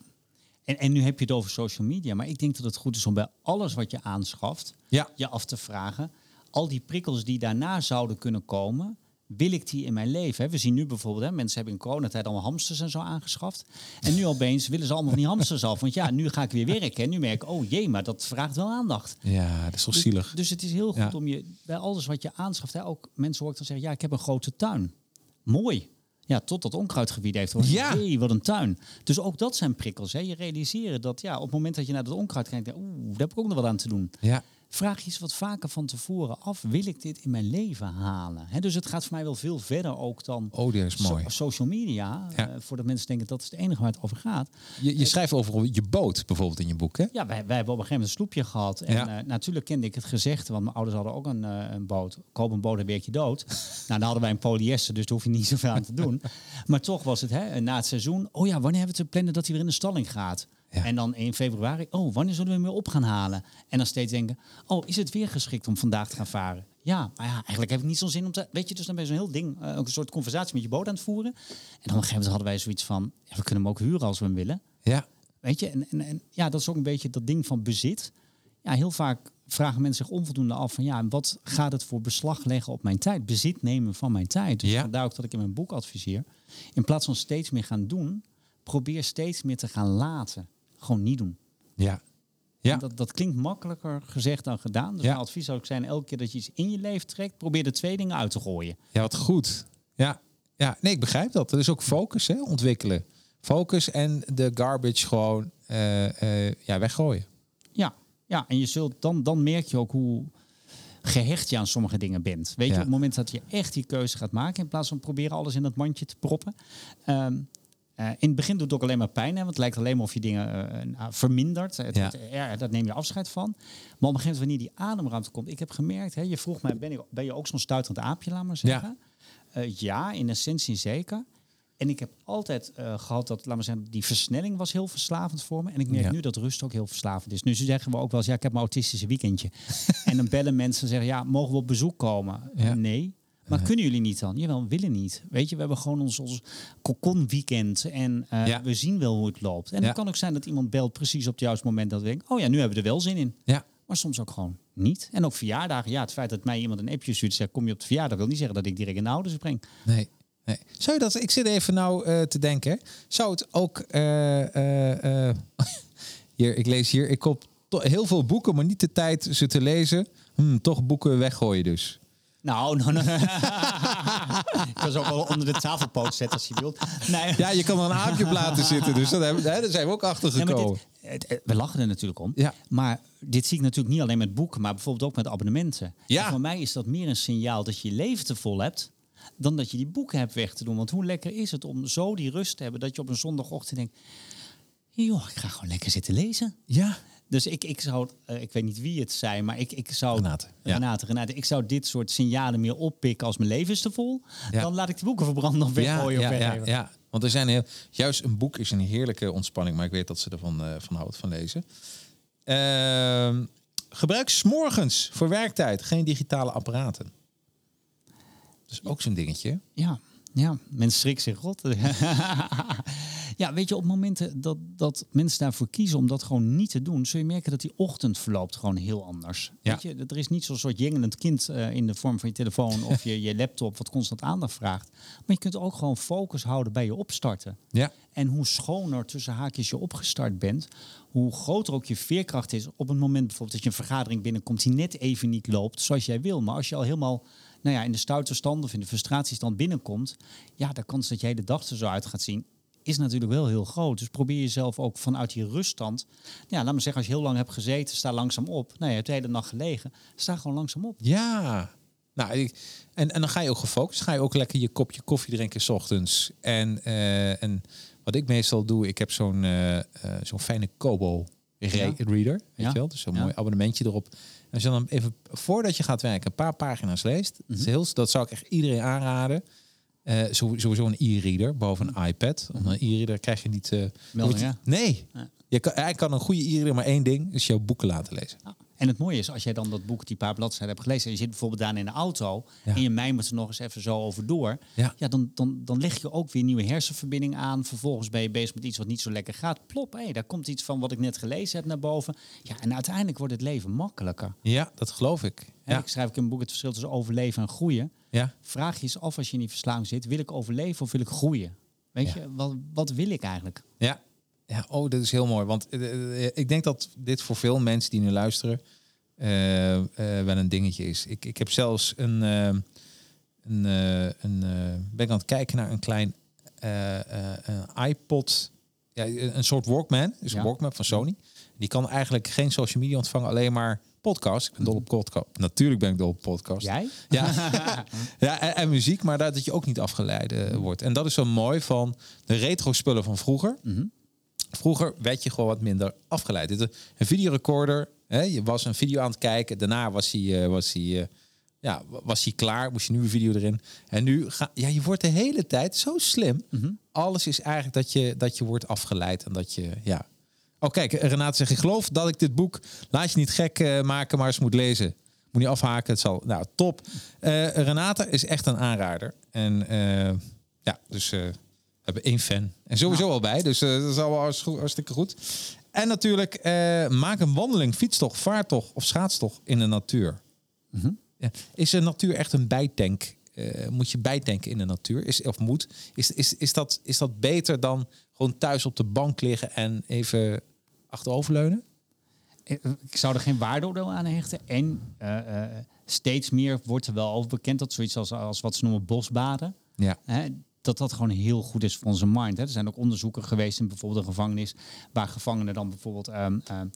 En, en nu heb je het over social media. Maar ik denk dat het goed is om bij alles wat je aanschaft, Ja. je af te vragen. Al die prikkels die daarna zouden kunnen komen, wil ik die in mijn leven? Hè? We zien nu bijvoorbeeld, hè, mensen hebben in coronatijd allemaal hamsters en zo aangeschaft. En nu opeens willen ze allemaal van die hamsters af. Want ja, nu ga ik weer werken. En nu merk ik, oh jee, maar dat vraagt wel aandacht. Ja, dat is toch Dus- zielig. Dus, het is heel goed Ja. om je bij alles wat je aanschaft. Hè, ook mensen hoor ik dan zeggen: ja, ik heb een grote tuin. Mooi. Ja, tot dat onkruidgebied heeft. hoor. Ja. Hey, wat een tuin. Dus ook dat zijn prikkels. Hè. Je realiseren dat ja, op het moment dat je naar dat onkruid kijkt, oeh, daar heb ik ook nog wat aan te doen. Ja. Vraag je eens wat vaker van tevoren af: wil ik dit in mijn leven halen? Dus het gaat voor mij wel veel verder ook dan Oh, die is so- mooi. social media. Ja. eh, voordat mensen denken dat is het enige waar het over gaat. Je, je schrijft over je boot bijvoorbeeld in je boek, hè? Ja, wij, wij hebben op een gegeven moment een sloepje gehad. En Ja. eh, natuurlijk kende ik het gezegde, want mijn ouders hadden ook een, eh, een boot. Koop een boot, dan ben je dood. nou, dan hadden wij een polyester, dus daar hoef je niet zoveel aan te doen. Maar toch was het hè, na het seizoen. Oh ja, wanneer hebben we te plannen dat hij weer in de stalling gaat? Ja. En dan in februari, oh, wanneer zullen we hem weer op gaan halen? En dan steeds denken, oh, is het weer geschikt om vandaag te gaan varen? Ja, maar ja, eigenlijk heb ik niet zo'n zin om te... Weet je, dus dan ben je zo'n heel ding, eh, ook een soort conversatie met je boot aan het voeren. En dan op een gegeven moment hadden wij zoiets van, ja, we kunnen hem ook huren als we hem willen. Ja. Weet je, en, en, en ja, dat is ook een beetje dat ding van bezit. Ja, heel vaak vragen mensen zich onvoldoende af van ja, wat gaat het voor beslag leggen op mijn tijd? Bezit nemen van mijn tijd. Dus Ja. vandaar ook dat ik in mijn boek adviseer. In plaats van steeds meer gaan doen, probeer steeds meer te gaan laten. Gewoon niet doen. Ja. Ja. Dat, dat klinkt makkelijker gezegd dan gedaan. Dus Ja. mijn advies zou ook zijn, elke keer dat je iets in je leven trekt, probeer de twee dingen uit te gooien. Ja, wat goed. Ja, Ja, nee, ik begrijp dat. Dat is ook focus, hè, ontwikkelen. Focus en de garbage gewoon eh, eh, ja, weggooien. Ja, ja en je zult dan, dan merk je ook hoe gehecht je aan sommige dingen bent. Weet je, op het moment dat je echt die keuze gaat maken, in plaats van proberen alles in dat mandje te proppen. Ehm, eh, in het begin doet het ook alleen maar pijn, hè, want het lijkt alleen maar of je dingen nou, vermindert. Het, Ja. het- ja, daar neem je afscheid van. Maar op een gegeven moment, wanneer die ademruimte komt, ik heb gemerkt, hè, je vroeg mij, ben, ik, ben je ook zo'n stuiterend aapje, laat maar zeggen? Ja, ja in essentie zeker. En ik heb altijd eh, gehad dat, laat maar zeggen, die versnelling was heel verslavend voor me. En ik merk Ja. nu dat rust ook heel verslavend is. Nu zeggen we ook wel eens, ja, ik heb mijn autistische weekendje. en dan bellen mensen en zeggen, ja, mogen we op bezoek komen? Ja. Nee. Maar kunnen jullie niet dan? Jawel, we willen niet. Weet je, we hebben gewoon ons, ons cocon weekend en eh, Ja. we zien wel hoe het loopt. En Ja. het kan ook zijn dat iemand belt precies op het juiste moment dat we denken, oh ja, nu hebben we er wel zin in. Ja, Maar soms ook gewoon niet. En ook verjaardagen. Ja, het feit dat mij iemand een appje stuurt zegt, kom je op de verjaardag, wil niet zeggen dat ik direct in de ouders breng. nee. nee. Zou je dat, ik zit even nou eh, te denken, zou het ook, eh, hier, ik lees hier, ik koop heel veel boeken, maar niet de tijd ze te lezen. Hm, toch boeken weggooien dus. Nou, nou, nou. ik kan ze ook wel onder de tafelpoot zetten als je wilt. Nee, Ja, je kan er een aapje op laten zitten, dus dat hebben, hè, daar zijn we ook achter gekomen. we lachen er natuurlijk om. Ja. Maar dit zie ik natuurlijk niet alleen met boeken, maar bijvoorbeeld ook met abonnementen. Ja. En voor mij is dat meer een signaal dat je je leven te vol hebt. Dan dat je die boeken hebt weg te doen. Want hoe lekker is het om zo die rust te hebben dat je op een zondagochtend denkt. Joh, ik ga gewoon lekker zitten lezen. Ja, Dus ik, ik zou, eh, ik weet niet wie het zei, maar ik, ik zou. Renate, ja. Renate, Renate, ik zou dit soort signalen meer oppikken als mijn leven is te vol. Ja. Dan laat ik de boeken verbranden of weggooien ja, ja, ja. Want er zijn heel, juist een boek is een heerlijke ontspanning, maar ik weet dat ze ervan eh, van houdt van lezen. Ehm, gebruik 's morgens voor werktijd geen digitale apparaten. Dat is ook zo'n dingetje. Ja, ja, mensen schrikken zich rot. ja, weet je, op momenten dat, dat mensen daarvoor kiezen om dat gewoon niet te doen, zul je merken dat die ochtend verloopt gewoon heel anders. Ja. Weet je, er is niet zo'n soort jengelend kind eh, in de vorm van je telefoon of je, je laptop wat constant aandacht vraagt. Maar je kunt ook gewoon focus houden bij je opstarten. Ja, En hoe schoner tussen haakjes je opgestart bent, hoe groter ook je veerkracht is op het moment bijvoorbeeld dat je een vergadering binnenkomt die net even niet loopt zoals jij wil. Maar als je al helemaal nou ja, in de stoute stand of in de frustratiestand binnenkomt, ja, de kans dat jij de dag er zo uit gaat zien, is natuurlijk wel heel groot. Dus probeer jezelf ook vanuit die ruststand. Ja, laat me zeggen, als je heel lang hebt gezeten, sta langzaam op. Nou, je hebt de hele nacht gelegen, sta gewoon langzaam op. ja. Nou, ik, en, en dan ga je ook gefocust. Ga je ook lekker je kopje koffie drinken 's ochtends. En, eh, en wat ik meestal doe, ik heb zo'n eh, eh, zo'n fijne Kobo re- Ja. reader. Weet Ja. je wel? Dus zo'n Ja. mooi abonnementje erop. En als je dan even voordat je gaat werken een paar pagina's leest, dat, is Mhm. heel, dat zou ik echt iedereen aanraden. Eh, zo- sowieso een e-reader boven een iPad. Om een e-reader krijg je niet. eh, Meldingen. moet je- nee. Ja. Je kan, hij kan een goede e-reader maar één ding, is jouw boeken laten lezen. Ja. En het mooie is, als jij dan dat boek, die paar bladzijden hebt gelezen... en je zit bijvoorbeeld daar in de auto... Ja. en je mijmert er nog eens even zo over door... Ja. Ja. dan, dan, dan leg je ook weer nieuwe hersenverbinding aan. Vervolgens ben je bezig met iets wat niet zo lekker gaat. Plop, hé, daar komt iets van wat ik net gelezen heb naar boven. Ja, en uiteindelijk wordt het leven makkelijker. Ja, dat geloof ik. Ja. Ik schrijf ook in een boek het verschil tussen overleven en groeien. Ja. Vraag je eens af als je in die verslaving zit... wil ik overleven of wil ik groeien? Weet je, wat, wat wil ik eigenlijk? Ja. Ja, oh, dat is heel mooi. Want eh, eh, ik denk dat dit voor veel mensen die nu luisteren eh, eh, wel een dingetje is. Ik, ik heb zelfs een, eh, een, eh, een eh, ben ik aan het kijken naar een klein eh, eh, een iPod, ja, een soort Walkman, dus een. Walkman van Sony. Die kan eigenlijk geen social media ontvangen, alleen maar podcast. Ik ben dol op podcast. Natuurlijk ben ik dol op podcast. Jij? Ja, ja en, en muziek, maar dat je ook niet afgeleid eh, wordt. En dat is zo mooi van de retro spullen van vroeger. Vroeger werd je gewoon wat minder afgeleid. Een videorecorder, hè, je was een video aan het kijken. Daarna was hij, eh, was hij, eh, ja, was hij klaar. Moest je nu een video erin. En nu ga ja, je wordt de hele tijd zo slim. Alles is eigenlijk dat je, dat je wordt afgeleid en dat je, ja. Oh, kijk, Renate zegt: Ik geloof dat ik dit boek. Laat je niet gek eh, maken, maar eens moet lezen. Moet niet afhaken. Het zal. Nou, top. Renate is echt een aanrader. En ja, dus hebben één fan. En sowieso al bij. Dus eh, dat is al hartstikke goed. En natuurlijk, eh, maak een wandeling, fietstocht, vaartocht of schaatstocht in de natuur. Ja. Is de natuur echt een bijtank? Eh, moet je bijtanken in de natuur? Is, of moet? Is, is, is, dat, is dat beter dan gewoon thuis op de bank liggen en even achteroverleunen? Ik zou er geen waardeoordeel aan hechten. En steeds meer wordt er wel over bekend dat zoiets als, als wat ze noemen bosbaden. Ja. Hè, dat dat gewoon heel goed is voor onze mind. Hè. Er zijn ook onderzoeken geweest in bijvoorbeeld een gevangenis, waar gevangenen dan bijvoorbeeld ehm, ehm,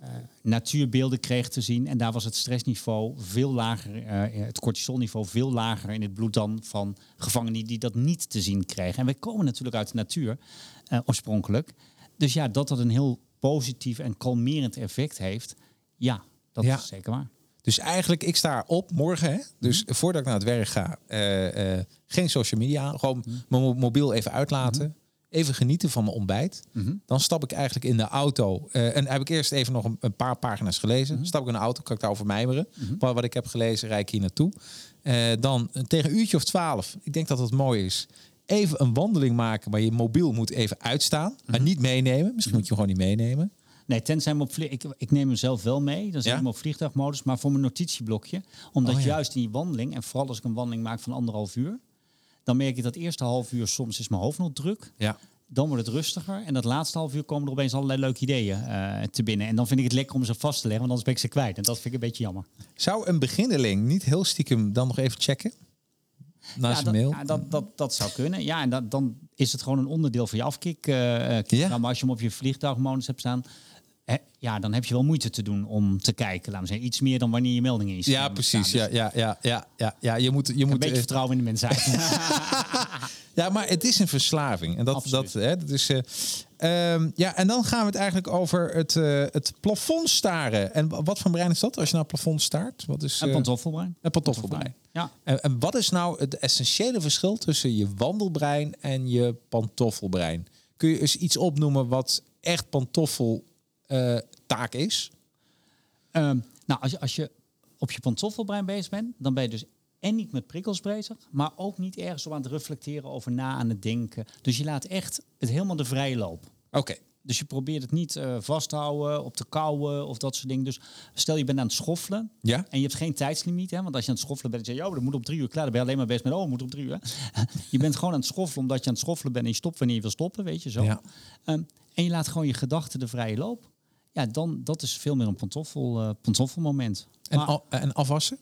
eh, natuurbeelden kregen te zien. En daar was het stressniveau veel lager, eh, het cortisolniveau veel lager in het bloed dan van gevangenen die dat niet te zien kregen. En wij komen natuurlijk uit de natuur eh, oorspronkelijk. Dus ja, dat dat een heel positief en kalmerend effect heeft, ja, dat Ja. is zeker waar. Dus eigenlijk, ik sta op morgen. Hè? Dus voordat ik naar het werk ga, eh, eh, geen social media. Gewoon mijn mo- mobiel even uitlaten. Even genieten van mijn ontbijt. Dan stap ik eigenlijk in de auto. eh, en heb ik eerst even nog een, een paar pagina's gelezen. Stap ik in de auto, kan ik daarover mijmeren. Wat, wat ik heb gelezen, rijd ik hier naartoe. Dan tegen een uurtje of twaalf. Ik denk dat dat mooi is. Even een wandeling maken, maar je mobiel moet even uitstaan. Maar niet meenemen. Misschien moet je hem gewoon niet meenemen. Nee, tenzij hem op vlie- ik, ik neem hem zelf wel mee. Dan zet Ja? ik hem op vliegtuigmodus, maar voor mijn notitieblokje. Omdat Oh juist in die wandeling, en vooral als ik een wandeling maak van anderhalf uur, dan merk ik dat eerste half uur soms is mijn hoofd nog druk. Ja. Dan wordt het rustiger. En dat laatste half uur komen er opeens allerlei leuke ideeën eh, te binnen. En dan vind ik het lekker om ze vast te leggen, want anders ben ik ze kwijt. En dat vind ik een beetje jammer. Zou een beginneling niet heel stiekem dan nog even checken? Ja, je dat, mail? ja, dat, dat, dat zou kunnen. Ja, en dat, dan is het gewoon een onderdeel van je afkik. eh, eh, Ja. nou, maar als je hem op je vliegtuigmodus hebt staan, ja, dan heb je wel moeite te doen om te kijken. Laten we zeggen, iets meer dan wanneer je meldingen in je Ja, precies. Ja, ja, ja, ja, ja, ja. Je moet, je Een moet. beetje eh, vertrouwen in de mensheid. ja, maar het is een verslaving. En dat, Absoluut. dat, hè, dat is. eh, ehm, ja, en dan gaan we het eigenlijk over het, eh, het plafond staren. En wa- wat voor brein is dat als je naar het plafond staart? Wat is Een pantoffelbrein. een pantoffelbrein. Ja. En, en wat is nou het essentiële verschil tussen je wandelbrein en je pantoffelbrein? Kun je eens iets opnoemen wat echt pantoffel taak is? Ehm, nou, als je, als je op je pantoffelbrein bezig bent, dan ben je dus en niet met prikkels bezig, maar ook niet ergens op aan het reflecteren over na aan het denken. Dus je laat echt het helemaal de vrije loop. Oké. Dus je probeert het niet eh vast te houden, op te kouwen of dat soort dingen. Dus stel je bent aan het schoffelen Ja. en je hebt geen tijdslimiet. Hè? Want als je aan het schoffelen bent en je zegt, ja, dat moet op drie uur klaar. Dan ben je alleen maar bezig met, oh, moet op drie uur. je bent gewoon aan het schoffelen omdat je aan het schoffelen bent en je stopt wanneer je wil stoppen, weet je zo. Ja. Ehm, en je laat gewoon je gedachten de vrije loop. Ja, dan dat is veel meer een pantoffel, eh, pantoffelmoment. En, Maar al- en afwassen?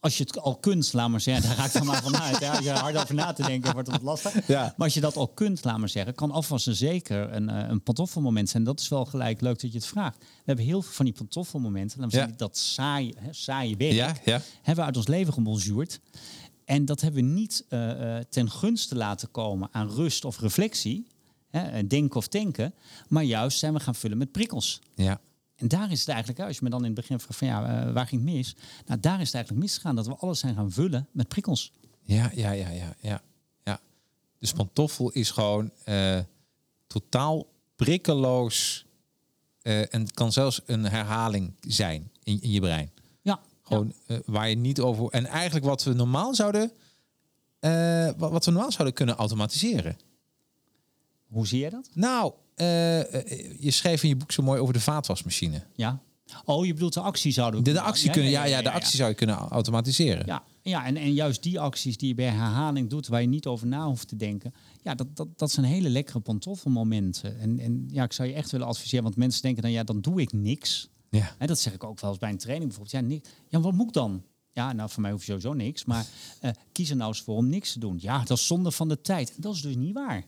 als je het al kunt, laat maar zeggen, daar ga ik dan maar vanuit. Ja, als je hard over na te denken, wordt het lastig. Ja. Maar als je dat al kunt, laat maar zeggen, kan afwassen zeker een, eh, een pantoffelmoment zijn. Dat is wel gelijk leuk dat je het vraagt. We hebben heel veel van die pantoffelmomenten. We Ja. zeggen, dat saaie, hè, saaie werk, Ja, hebben we uit ons leven gebonjourd. En dat hebben we niet eh, ten gunste laten komen aan rust of reflectie. Hè, eh, denken of denken. Maar juist zijn we gaan vullen met prikkels. Ja. En daar is het eigenlijk. Als je me dan in het begin vraagt van ja, eh, waar ging het mis? Nou, daar is het eigenlijk misgegaan. Dat we alles zijn gaan vullen met prikkels. Ja, ja, ja, ja, ja. ja. Dus pantoffel is gewoon eh, totaal prikkeloos en kan zelfs een herhaling zijn in, in je brein. Ja, Gewoon waar je niet over. En eigenlijk wat we normaal zouden, wat we normaal zouden kunnen automatiseren. Hoe zie jij dat? Nou, eh, eh, je schreef in je boek zo mooi over de vaatwasmachine. Ja. Oh, je bedoelt de actie zouden we De, actie kunnen, ja, ja, de actie zou je kunnen automatiseren. Ja, ja en, en juist die acties die je bij herhaling doet, waar je niet over na hoeft te denken. Ja, dat, dat, dat zijn hele lekkere pantoffelmomenten. En, en ja, ik zou je echt willen adviseren, want mensen denken dan, ja, dan doe ik niks. Ja. En dat zeg ik ook wel eens bij een training bijvoorbeeld. Ja, niks. ja wat moet ik dan? Ja, nou, voor mij hoef je sowieso niks. Maar eh, kies er nou eens voor om niks te doen. Ja, dat is zonde van de tijd. Dat is dus niet waar.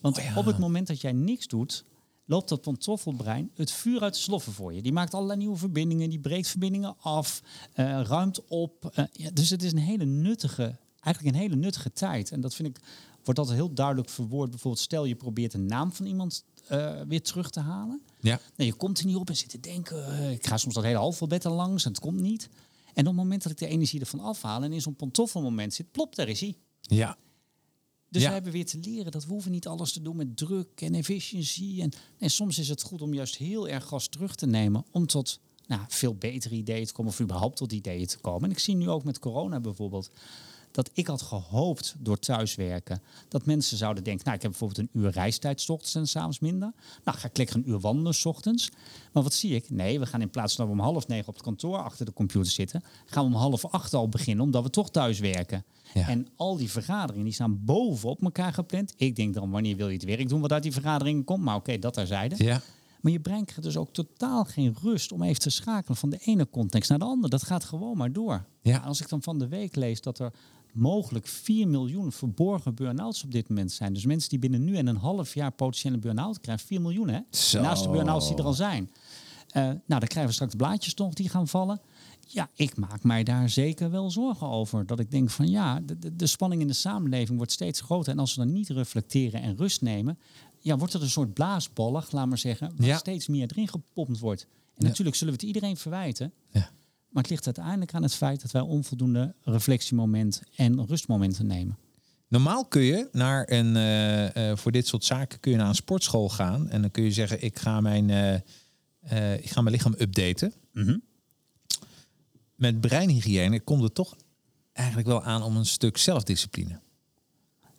Want Oh op het moment dat jij niks doet, loopt dat pantoffelbrein het vuur uit de sloffen voor je. Die maakt allerlei nieuwe verbindingen, die breekt verbindingen af, eh, ruimt op. Eh, ja, dus het is een hele nuttige, eigenlijk een hele nuttige tijd. En dat vind ik, wordt altijd heel duidelijk verwoord. Bijvoorbeeld, stel je probeert de naam van iemand eh, weer terug te halen. Ja. Nee, je komt er niet op en zit te denken. ik ga soms dat hele alfabet er langs en het komt niet. En op het moment dat ik de energie ervan afhaal en in zo'n pantoffelmoment zit, plop, daar is hij. Ja. Dus Ja. we hebben weer te leren dat we hoeven niet alles te doen met druk en efficiëntie. En, en soms is het goed om juist heel erg gas terug te nemen om tot nou, veel betere ideeën te komen of überhaupt tot ideeën te komen. En ik zie nu ook met corona bijvoorbeeld dat ik had gehoopt door thuiswerken dat mensen zouden denken, nou ik heb bijvoorbeeld een uur reistijd 's ochtends en s'avonds minder. Nou ga ik lekker een uur wandelen 's ochtends. Maar wat zie ik? Nee, we gaan in plaats van dat we om half negen op het kantoor achter de computer zitten, gaan we om half acht al beginnen omdat we toch thuis werken. Ja. En al die vergaderingen die staan bovenop elkaar gepland. Ik denk dan, wanneer wil je het werk doen wat uit die vergaderingen komt? Maar oké, dat terzijde. Ja. Maar je brein krijgt dus ook totaal geen rust om even te schakelen van de ene context naar de andere. Dat gaat gewoon maar door. Ja. Als ik dan van de week lees dat er mogelijk 4 miljoen verborgen burn-outs op dit moment zijn. Dus mensen die binnen nu en een half jaar potentiële burn-out krijgen. 4 miljoen, hè? Zo. Naast de burn-outs die er al zijn. Eh, nou, dan krijgen we straks blaadjes nog die gaan vallen. Ja, ik maak mij daar zeker wel zorgen over. Dat ik denk van ja, de, de, de spanning in de samenleving wordt steeds groter. En als we dan niet reflecteren en rust nemen, ja, wordt het een soort blaasballig, laat maar zeggen, waar Ja. steeds meer erin gepompt wordt. En natuurlijk zullen we het iedereen verwijten. Ja. Maar het ligt uiteindelijk aan het feit dat wij onvoldoende reflectiemoment en rustmomenten nemen. Normaal kun je naar een, eh, eh, voor dit soort zaken kun je naar een sportschool gaan. En dan kun je zeggen, ik ga mijn, eh, ik ga mijn lichaam updaten. Mhm. Met breinhygiëne komt het toch eigenlijk wel aan om een stuk zelfdiscipline.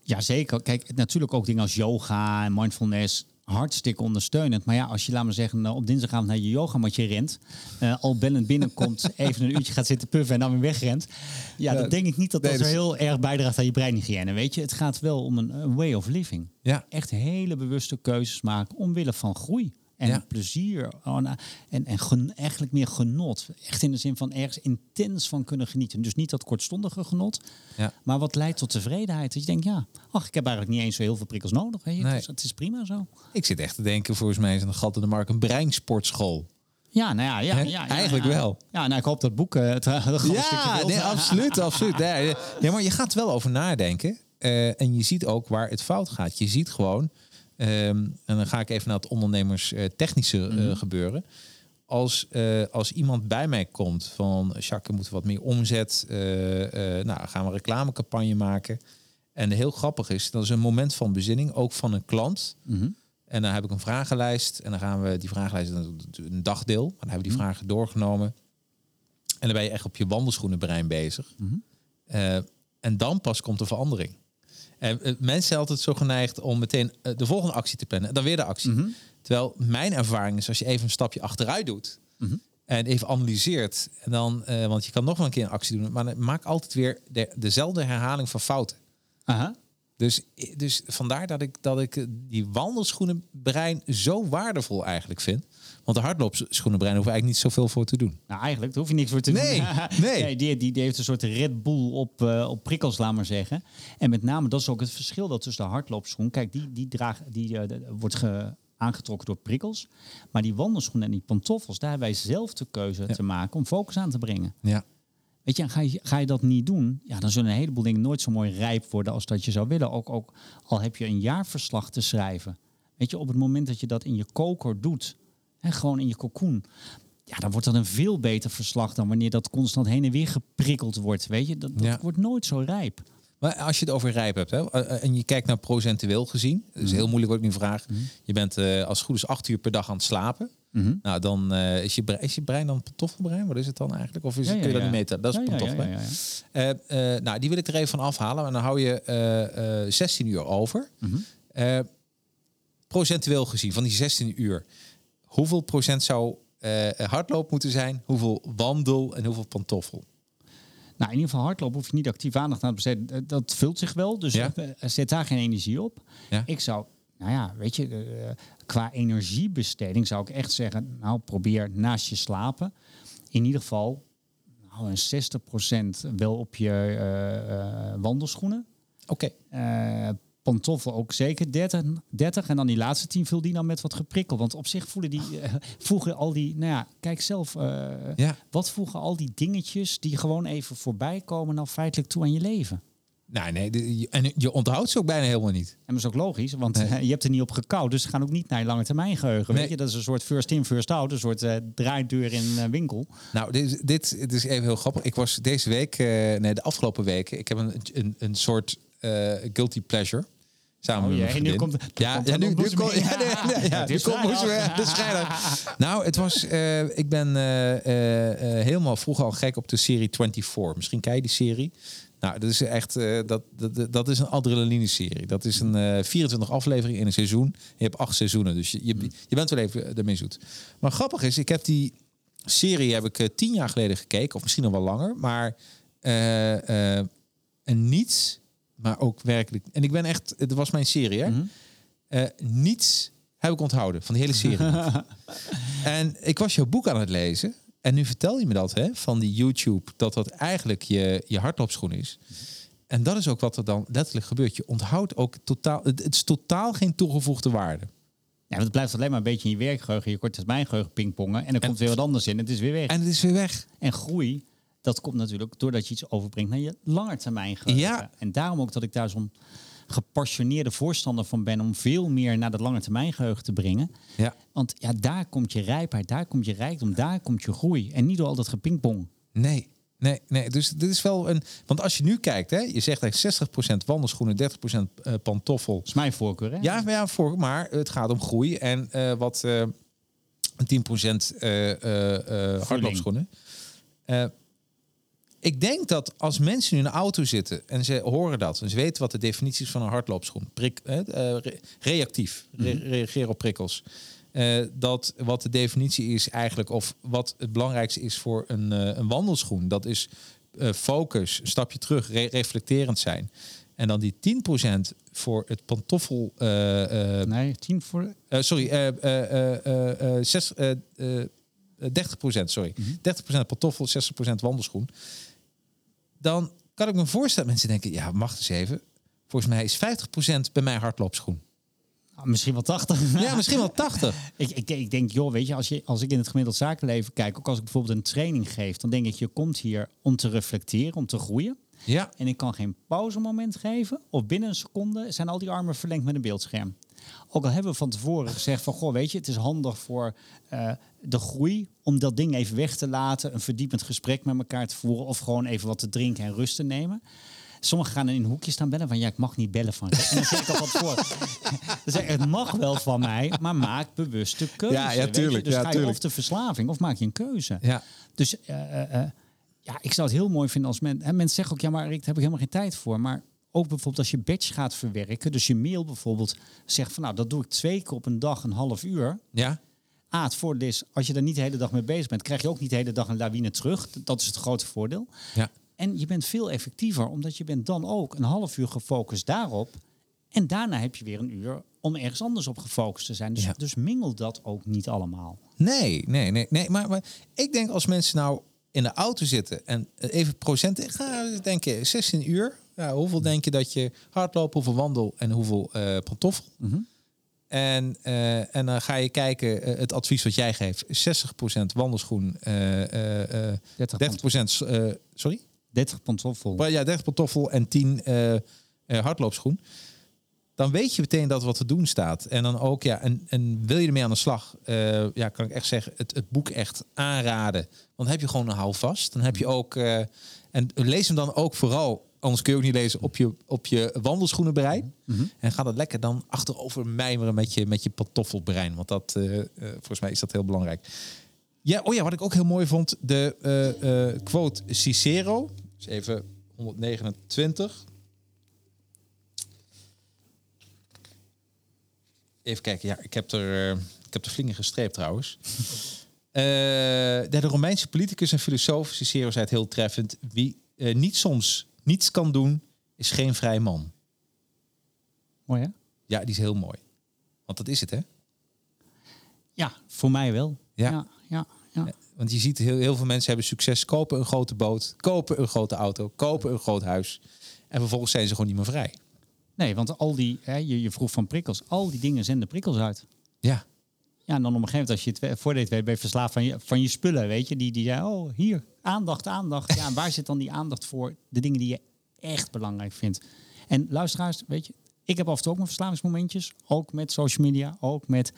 Jazeker. Kijk, natuurlijk ook dingen als yoga en mindfulness hartstikke ondersteunend. Maar ja, als je, laat maar zeggen, eh, op dinsdagavond naar je yogamatje rent, eh, al bellend binnenkomt, even een uurtje gaat zitten puffen en dan weer wegrent. Ja, Ja, dan denk ik niet dat dat er dus- heel erg bijdraagt aan je breinhygiëne. Weet je, het gaat wel om een way of living. Ja. Echt hele bewuste keuzes maken omwille van groei. En Ja. plezier. Oh, nou, En, en gen- eigenlijk meer genot. Echt in de zin van ergens intens van kunnen genieten. Dus niet dat kortstondige genot. Ja. Maar wat leidt tot tevredenheid. Dat je denkt, ja, ach, ik heb eigenlijk niet eens zo heel veel prikkels nodig. Nee. Het, is, het is prima zo. Ik zit echt te denken, volgens mij is een gat in de markt een breinsportschool. Ja, nou ja, ja, ja, ja Eigenlijk ja. wel. Ja, nou, ik hoop dat boek het, stukje Ja, nee, absoluut, absoluut. Nee, ja, maar je gaat er wel over nadenken. Eh, en je ziet ook waar het fout gaat. Je ziet gewoon, ehm, en dan ga ik even naar het ondernemers eh, technische eh, gebeuren. Als, eh, als iemand bij mij komt van, Jacques, we moeten wat meer omzet. eh, nou, gaan we een reclamecampagne maken. En heel grappig is, dat is een moment van bezinning, ook van een klant. Mhm. En dan heb ik een vragenlijst. En dan gaan we die vragenlijst een dagdeel. Dan hebben we die vragen doorgenomen. En dan ben je echt op je wandelschoenenbrein bezig. En dan pas komt de verandering. En eh, mensen zijn altijd zo geneigd om meteen eh, de volgende actie te plannen. En dan weer de actie. Terwijl mijn ervaring is als je even een stapje achteruit doet. En even analyseert. En dan, eh, want je kan nog wel een keer een actie doen. Maar maak altijd weer de, dezelfde herhaling van fouten. Aha. Dus, dus vandaar dat ik, dat ik die wandelschoenenbrein zo waardevol eigenlijk vind. Want de hardloopschoenenbrein hoef eigenlijk niet zoveel voor te doen. Nou, eigenlijk daar hoef je niks voor te Nee, doen. nee. die, die, die heeft een soort Red Bull op, eh, op prikkels, laat maar zeggen. En met name, dat is ook het verschil dat tussen de hardloopschoen. Kijk, die, die, draag, die eh, wordt ge- aangetrokken door prikkels. Maar die wandelschoenen en die pantoffels, daar hebben wij zelf de keuze te maken om focus aan te brengen. Ja. Weet je, en ga je, ga je dat niet doen, ja, dan zullen een heleboel dingen nooit zo mooi rijp worden als dat je zou willen. Ook, ook al heb je een jaarverslag te schrijven. Weet je, op het moment dat je dat in je koker doet, hè, gewoon in je cocoon, ja, dan wordt dat een veel beter verslag dan wanneer dat constant heen en weer geprikkeld wordt. Weet je, dat, dat Ja. wordt nooit zo rijp. Maar als je het over rijp hebt hè, eh, en je kijkt naar procentueel gezien, dat is heel moeilijk ik nu vraag. Je bent eh, als het goed is acht uur per dag aan het slapen. Nou, dan eh, is, je brein, is je brein dan pantoffelbrein? Wat is het dan eigenlijk? Of is het, kun je dat niet meten? Dat is Ja, ja, ja, pantoffelbrein. ja. Eh, nou, die wil ik er even van afhalen. En dan hou je eh, eh, 16 uur over. Eh, procentueel gezien, van die 16 uur, hoeveel procent zou hardloop moeten zijn? Hoeveel wandel en hoeveel pantoffel? Nou, in ieder geval hardlopen hoef je niet actief aandacht aan te besteden. Dat vult zich wel, dus Ja. eh, zet daar geen energie op. Ja. Ik zou, nou ja, weet je, qua energiebesteding zou ik echt zeggen, nou probeer naast je slapen in ieder geval nou, een 60% wel op je eh, eh, wandelschoenen. Oké. Eh pantoffel ook zeker 30, 30. En dan die laatste 10 vul die dan met wat geprikkel. Want op zich voelen die, voegen al die, nou ja, kijk zelf, Ja. wat voegen al die dingetjes die gewoon even voorbij komen nou feitelijk toe aan je leven? Nee, je- en je onthoudt ze ook bijna helemaal niet. En dat is ook logisch, want eh, je hebt er niet op gekauwd. Dus ze gaan ook niet naar je lange termijn geheugen. Nee. Weet je? Dat is een soort first in, first out. Een soort eh, draaideur in een winkel. Nou, dit, is- dit, dit is even heel grappig. Ik was deze week, eh, nee, de afgelopen weken, ik heb een, een, een soort eh, guilty pleasure. Samen Oh met mijn nu komt- ja, komt ja, nu, komt ja, nee, nee, ja, nu is komt. Nou, het was, eh, ik ben eh, eh, eh, helemaal vroeger al gek op de serie 24. Misschien ken je die serie. Nou, dat is echt, eh, dat, dat, dat is een adrenaline-serie. Dat is een eh 24 afleveringen in een seizoen. Je hebt acht seizoenen, dus je, je, je bent wel even ermee zoet. Maar grappig is, ik heb die serie heb ik eh, tien jaar geleden gekeken, of misschien nog wel langer. Maar eh, eh, en niets, maar ook werkelijk. En ik ben echt, het was mijn serie, hè? Eh, niets heb ik onthouden van die hele serie. en ik was jouw boek aan het lezen. En nu vertel je me dat, hè, van die YouTube, dat dat eigenlijk je, je hardloopschoen is. En dat is ook wat er dan letterlijk gebeurt. Je onthoudt ook totaal... Het, het is totaal geen toegevoegde waarde. Ja, want het blijft alleen maar een beetje in je werkgeheugen, je korttermijngeheugen pingpongen. En er komt weer wat anders in. Het is weer weg. En het is weer weg. En groei, dat komt natuurlijk doordat je iets overbrengt naar je langetermijngeheugen. Ja. En daarom ook dat ik daar zo'n gepassioneerde voorstander van ben om veel meer naar dat langetermijngeheugen te brengen. Ja. Want ja, daar komt je rijpheid, daar komt je rijkdom, daar komt je groei. En niet door al dat gepingpong. Nee, nee, nee. Dus dit is wel een... Want als je nu kijkt, hè, je zegt eigenlijk 60% wandelschoenen, 30% eh, pantoffel. Dat is mijn voorkeur, hè? Ja, maar ja voor, maar het gaat om groei en eh, wat eh 10% eh eh eh hardloopschoenen. Ik denk dat als mensen nu in een auto zitten en ze horen dat en ze weten wat de definitie is van een hardloopschoen, prik, eh, re- reactief, re- reageren op prikkels. eh, dat wat de definitie is eigenlijk, of wat het belangrijkste is voor een, eh, een wandelschoen, dat is eh, focus, een stapje terug, re- reflecterend zijn. En dan die 10% voor het pantoffel. eh, Nee, tien voor... sorry, zes- eh, eh, 30%, sorry. 30% pantoffel, 60% wandelschoen. Dan kan ik me voorstellen, mensen denken, ja, wacht eens even. Volgens mij is 50% bij mij hardloopschoen. Ah, misschien wel 80. Ja, misschien wel 80. Ik, ik, ik denk, joh, weet je als, je, als ik in het gemiddeld zakenleven kijk, ook als ik bijvoorbeeld een training geef, dan denk ik, je komt hier om te reflecteren, om te groeien. Ja, En ik kan geen pauzemoment geven. Of binnen een seconde zijn al die armen verlengd met een beeldscherm. Ook al hebben we van tevoren gezegd van... Goh, weet je, het is handig voor eh, de groei... om dat ding even weg te laten. Een verdiepend gesprek met elkaar te voeren. Of gewoon even wat te drinken en rust te nemen. Sommigen gaan in een hoekje staan bellen van... ja, ik mag niet bellen van... En dan zeg ik al van voor. Dan zeg ik, het mag wel van mij, maar maak bewuste keuze. Ja, ja, tuurlijk, Dus ja, ga je tuurlijk. of de verslaving of maak je een keuze. ja. Dus eh, eh, eh, ja, ik zou het heel mooi vinden als men, mensen zeggen ook, ja, maar Rick, daar heb ik helemaal geen tijd voor. Maar ook bijvoorbeeld als je batch gaat verwerken, dus je mail bijvoorbeeld zegt van, nou, dat doe ik twee keer op een dag, een half uur. ja. A, het voordeel is, als je er niet de hele dag mee bezig bent, krijg je ook niet de hele dag een lawine terug. Dat is het grote voordeel. ja. En je bent veel effectiever, omdat je bent dan ook een half uur gefocust daarop. En daarna heb je weer een uur om ergens anders op gefocust te zijn. Dus, Ja. dus mingel dat ook niet allemaal. Nee, nee, nee. nee maar, maar ik denk als mensen nou in de auto zitten en even procenten, ik ga denken 16 uur. Ja, hoeveel denk je dat je hardlopen, hoeveel wandel en hoeveel eh pantoffel? En, eh, en dan ga je kijken, eh, het advies wat jij geeft, 60% wandelschoen, eh 30 30% eh, sorry? 30 pantoffel. Maar ja, 30 pantoffel en 10 eh, hardloopschoen. Dan weet je meteen dat wat te doen staat. En dan ook, ja, en, en wil je ermee aan de slag? ja, kan ik echt zeggen, het, het boek echt aanraden. Want dan heb je gewoon een houvast. Dan heb je ook, en lees hem dan ook vooral, anders kun je ook niet lezen, op je, op je wandelschoenenbrein. En ga dat lekker dan achterover mijmeren met je, met je pantoffelbrein. Want dat, eh, eh, volgens mij is dat heel belangrijk. Ja, oh ja, wat ik ook heel mooi vond, de eh, quote Cicero. Dus even 129. Even kijken, ja, ik heb er, ik heb er flink in gestreept trouwens. De, Romeinse politicus en filosoof Cicero zei het heel treffend. Wie niet soms niets kan doen, is geen vrij man. Mooi hè? Ja, die is heel mooi. Want dat is het, hè? Ja, voor mij wel. Ja. ja, ja. ja. Want je ziet heel, heel veel mensen hebben succes, kopen een grote boot, kopen een grote auto, kopen een groot huis. En vervolgens zijn ze gewoon niet meer vrij. Nee, want al die, hè, je, je vroeg van prikkels, al die dingen zenden prikkels uit. Ja, Ja, en dan op een gegeven moment, als je het voordeed weet, ben je verslaafd van je, van je spullen, weet je. Die, die zei, oh, hier, aandacht, aandacht. Ja, waar zit dan die aandacht voor? De dingen die je echt belangrijk vindt. En luisteraars, weet je, ik heb af en toe ook mijn verslavingsmomentjes. Ook met social media, ook met...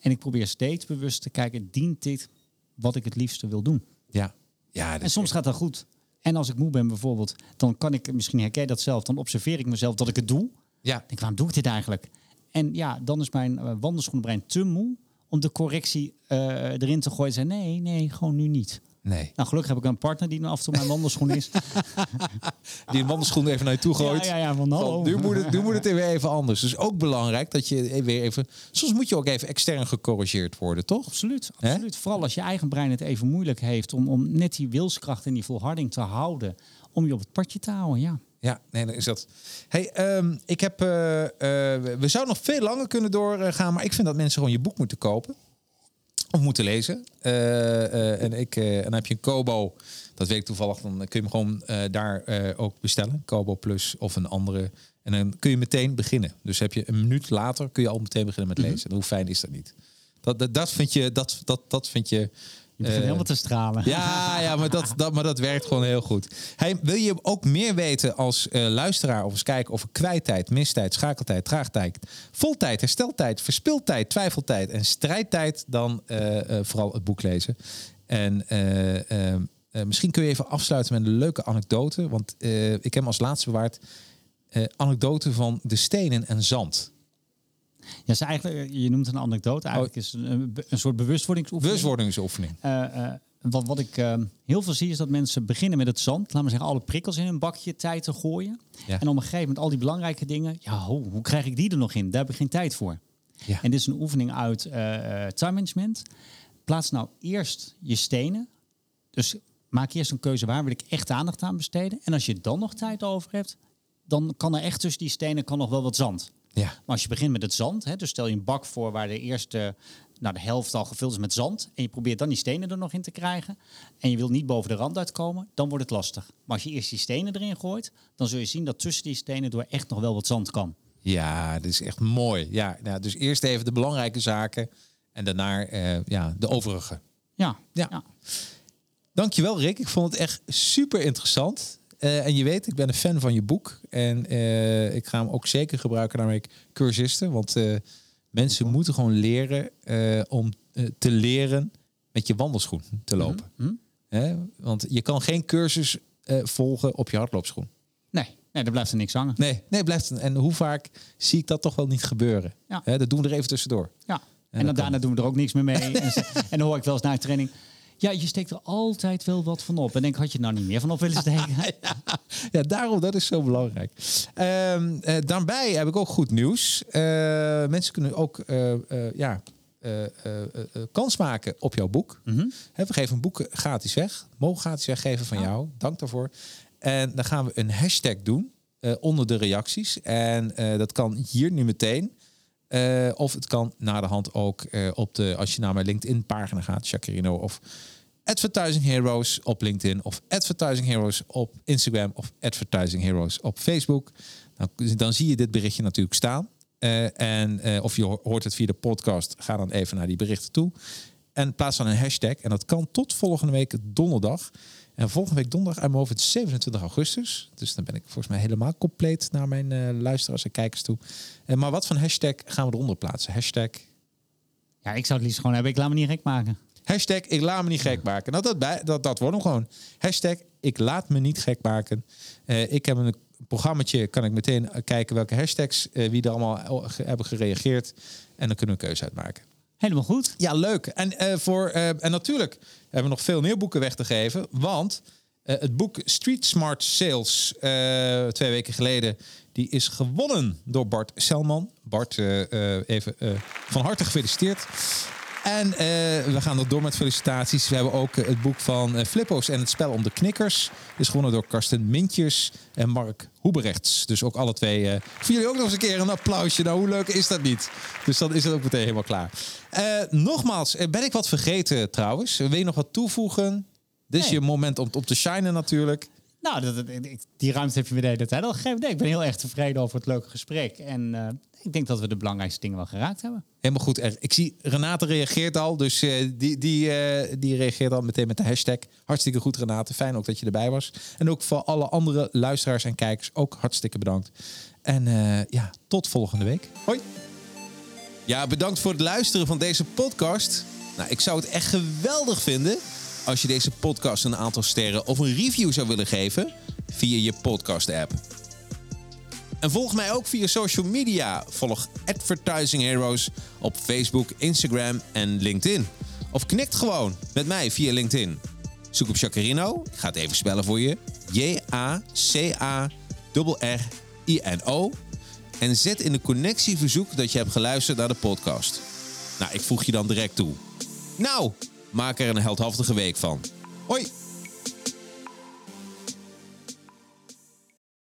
En ik probeer steeds bewust te kijken, dient dit wat ik het liefste wil doen? ja. ja En is soms gaat dat goed. En als ik moe ben bijvoorbeeld, dan kan ik, misschien herken dat zelf, dan observeer ik mezelf dat ik het doe. Ja, Ik denk, waarom doe ik dit eigenlijk? En ja, dan is mijn uh, wandelschoenbrein te moe om de correctie eh, erin te gooien. En zei, nee, nee, gewoon nu niet. Nee. Nou, gelukkig heb ik een partner die dan af en toe mijn wandelschoen is. Die een wandelschoen even naar je toe gooit. Ja, ja, ja, van hallo. Van, nu, moet het, nu moet het weer even anders. Dus ook belangrijk dat je weer even... Soms moet je ook even extern gecorrigeerd worden, toch? Absoluut, absoluut. Vooral als je eigen brein het even moeilijk heeft om, om net die wilskracht en die volharding te houden. Om je op het padje te houden, ja. Ja, nee, dan is dat. Hey, ehm, ik heb. eh, eh, we zouden nog veel langer kunnen doorgaan, maar ik vind dat mensen gewoon je boek moeten kopen. Of moeten lezen. Eh, eh, en, ik, eh, en dan heb je een Kobo. Dat weet ik toevallig. Dan kun je hem gewoon daar ook bestellen. Kobo Plus of een andere. En dan kun je meteen beginnen. Dus heb je een minuut later kun je al meteen beginnen met lezen. En hoe fijn is dat niet? Dat, dat, dat vind je. Dat, dat, dat vind je. Je begint eh, helemaal te stralen. ja, ja maar, dat, dat, maar dat werkt gewoon heel goed. Hey, wil je ook meer weten als eh, luisteraar of eens kijken over kwijttijd, mistijd, schakeltijd, traagtijd, voltijd, hersteltijd, verspiltijd, twijfeltijd en strijdtijd, dan eh, vooral het boek lezen. En misschien kun je even afsluiten met een leuke anekdote, want ik heb hem als laatste bewaard. eh anekdote van de stenen en zand. Ja, is eigenlijk, je noemt een anekdote. Eigenlijk is een, een soort bewustwordingsoefening. Bewustwordingsoefening. Eh, eh, wat, wat ik eh, heel veel zie is dat mensen beginnen met het zand. Laten we zeggen, alle prikkels in een bakje tijd te gooien. Ja. En op een gegeven moment al die belangrijke dingen. Ja, hoe, hoe krijg ik die er nog in? Daar heb ik geen tijd voor. Ja. En dit is een oefening uit eh, eh, time management. Plaats nou eerst je stenen. Dus maak eerst een keuze waar wil ik echt aandacht aan besteden. En als je dan nog tijd over hebt, dan kan er echt tussen die stenen kan nog wel wat zand. Ja. Maar als je begint met het zand, hè, dus stel je een bak voor waar de eerste, nou de helft al gevuld is met zand. En je probeert dan die stenen er nog in te krijgen. En je wil niet boven de rand uitkomen, dan wordt het lastig. Maar als je eerst die stenen erin gooit, dan zul je zien dat tussen die stenen door echt nog wel wat zand kan. Ja, dit is echt mooi. Ja, nou, dus eerst even de belangrijke zaken en daarna eh, ja, de overige. Ja, Ja. ja. Dankjewel Rick, ik vond het echt super interessant. Eh, en je weet, ik ben een fan van je boek. En eh, ik ga hem ook zeker gebruiken naar mijn cursisten. Want eh, mensen moeten gewoon leren om te leren met je wandelschoen te lopen. Hm? Hè? Want je kan geen cursus volgen op je hardloopschoen. Nee, nee, daar blijft er niks hangen. Nee, nee, blijft. En hoe vaak zie ik dat toch wel niet gebeuren? Ja. Dat doen we er even tussendoor. Ja. En dan daarna doen we er ook niks meer mee. en dan hoor ik wel eens na de training. Ja, je steekt er altijd wel wat van op. En denk, had je nou niet meer van op willen steken? Ja, daarom, dat is zo belangrijk. Ehm, eh, daarbij heb ik ook goed nieuws. Eh, mensen kunnen ook eh, ja, kans maken op jouw boek. Hè, we geven een boek gratis weg. Mogen gratis weggeven van jou. Dank daarvoor. En dan gaan we een hashtag doen onder de reacties. En dat kan hier nu meteen. Eh, of het kan na de hand ook eh, op de, als je naar mijn LinkedIn pagina gaat, Chacarino of Advertising Heroes op LinkedIn of Advertising Heroes op Instagram of Advertising Heroes op Facebook. Dan, dan zie je dit berichtje natuurlijk staan. Eh, en of je ho- hoort het via de podcast, ga dan even naar die berichten toe. En plaats dan een hashtag. En dat kan tot volgende week donderdag. En volgende week donderdag, uit mijn hoofd, het is 27 augustus. Dus dan ben ik volgens mij helemaal compleet naar mijn eh, luisteraars en kijkers toe. Eh, maar wat voor hashtag gaan we eronder plaatsen? Hashtag Ja, ik zou het liefst gewoon hebben. Ik laat me niet gek maken. Hashtag ik laat me niet gek maken. Nou, dat, bij, dat, dat wordt hem gewoon. Hashtag ik laat me niet gek maken. Eh, ik heb een programmaatje, kan ik meteen eh, kijken welke hashtags, wie er allemaal hebben gereageerd. En dan kunnen we een keuze uitmaken. Helemaal goed. Ja, leuk. En, eh, voor, eh, en natuurlijk hebben we nog veel meer boeken weg te geven. Want eh, het boek Street Smart Sales, twee weken geleden, die is gewonnen door Bart Selman. Bart, even van harte gefeliciteerd. En eh, we gaan nog door met felicitaties. We hebben ook eh, het boek van eh, Flippo's en het spel om de knikkers. Is gewonnen door Karsten Mintjes en Mark Hoeberechts. Dus ook alle twee. eh voor jullie ook nog eens een keer een applausje. Nou, hoe leuk is dat niet? Dus dan is het ook meteen helemaal klaar. Nogmaals, ben ik wat vergeten trouwens? Wil je nog wat toevoegen? Dit is Nee. je moment om op te shinen natuurlijk. Nou, dat, dat- die ruimte heb je me de hele tijd al gegeven. Nee, ik ben heel erg tevreden over het leuke gesprek. En ik denk dat we de belangrijkste dingen wel geraakt hebben. Helemaal goed. Ik zie Renate reageert al. Dus eh, die, die, eh, die reageert al meteen met de hashtag. Hartstikke goed Renate. Fijn ook dat je erbij was. En ook voor alle andere luisteraars en kijkers ook hartstikke bedankt. En eh, ja, tot volgende week. Hoi. Ja, bedankt voor het luisteren van deze podcast. Nou, ik zou het echt geweldig vinden als je deze podcast een aantal sterren of een review zou willen geven via je podcast app. En volg mij ook via social media. Volg Advertising Heroes op Facebook, Instagram en LinkedIn. Of knikt gewoon met mij via LinkedIn. Zoek op Chacarino. Ik ga het even spellen voor je. J-A-C-A-R-R-I-N-O. En zet in de connectieverzoek dat je hebt geluisterd naar de podcast. Nou, ik voeg je dan direct toe. Nou, maak er een heldhaftige week van. Hoi!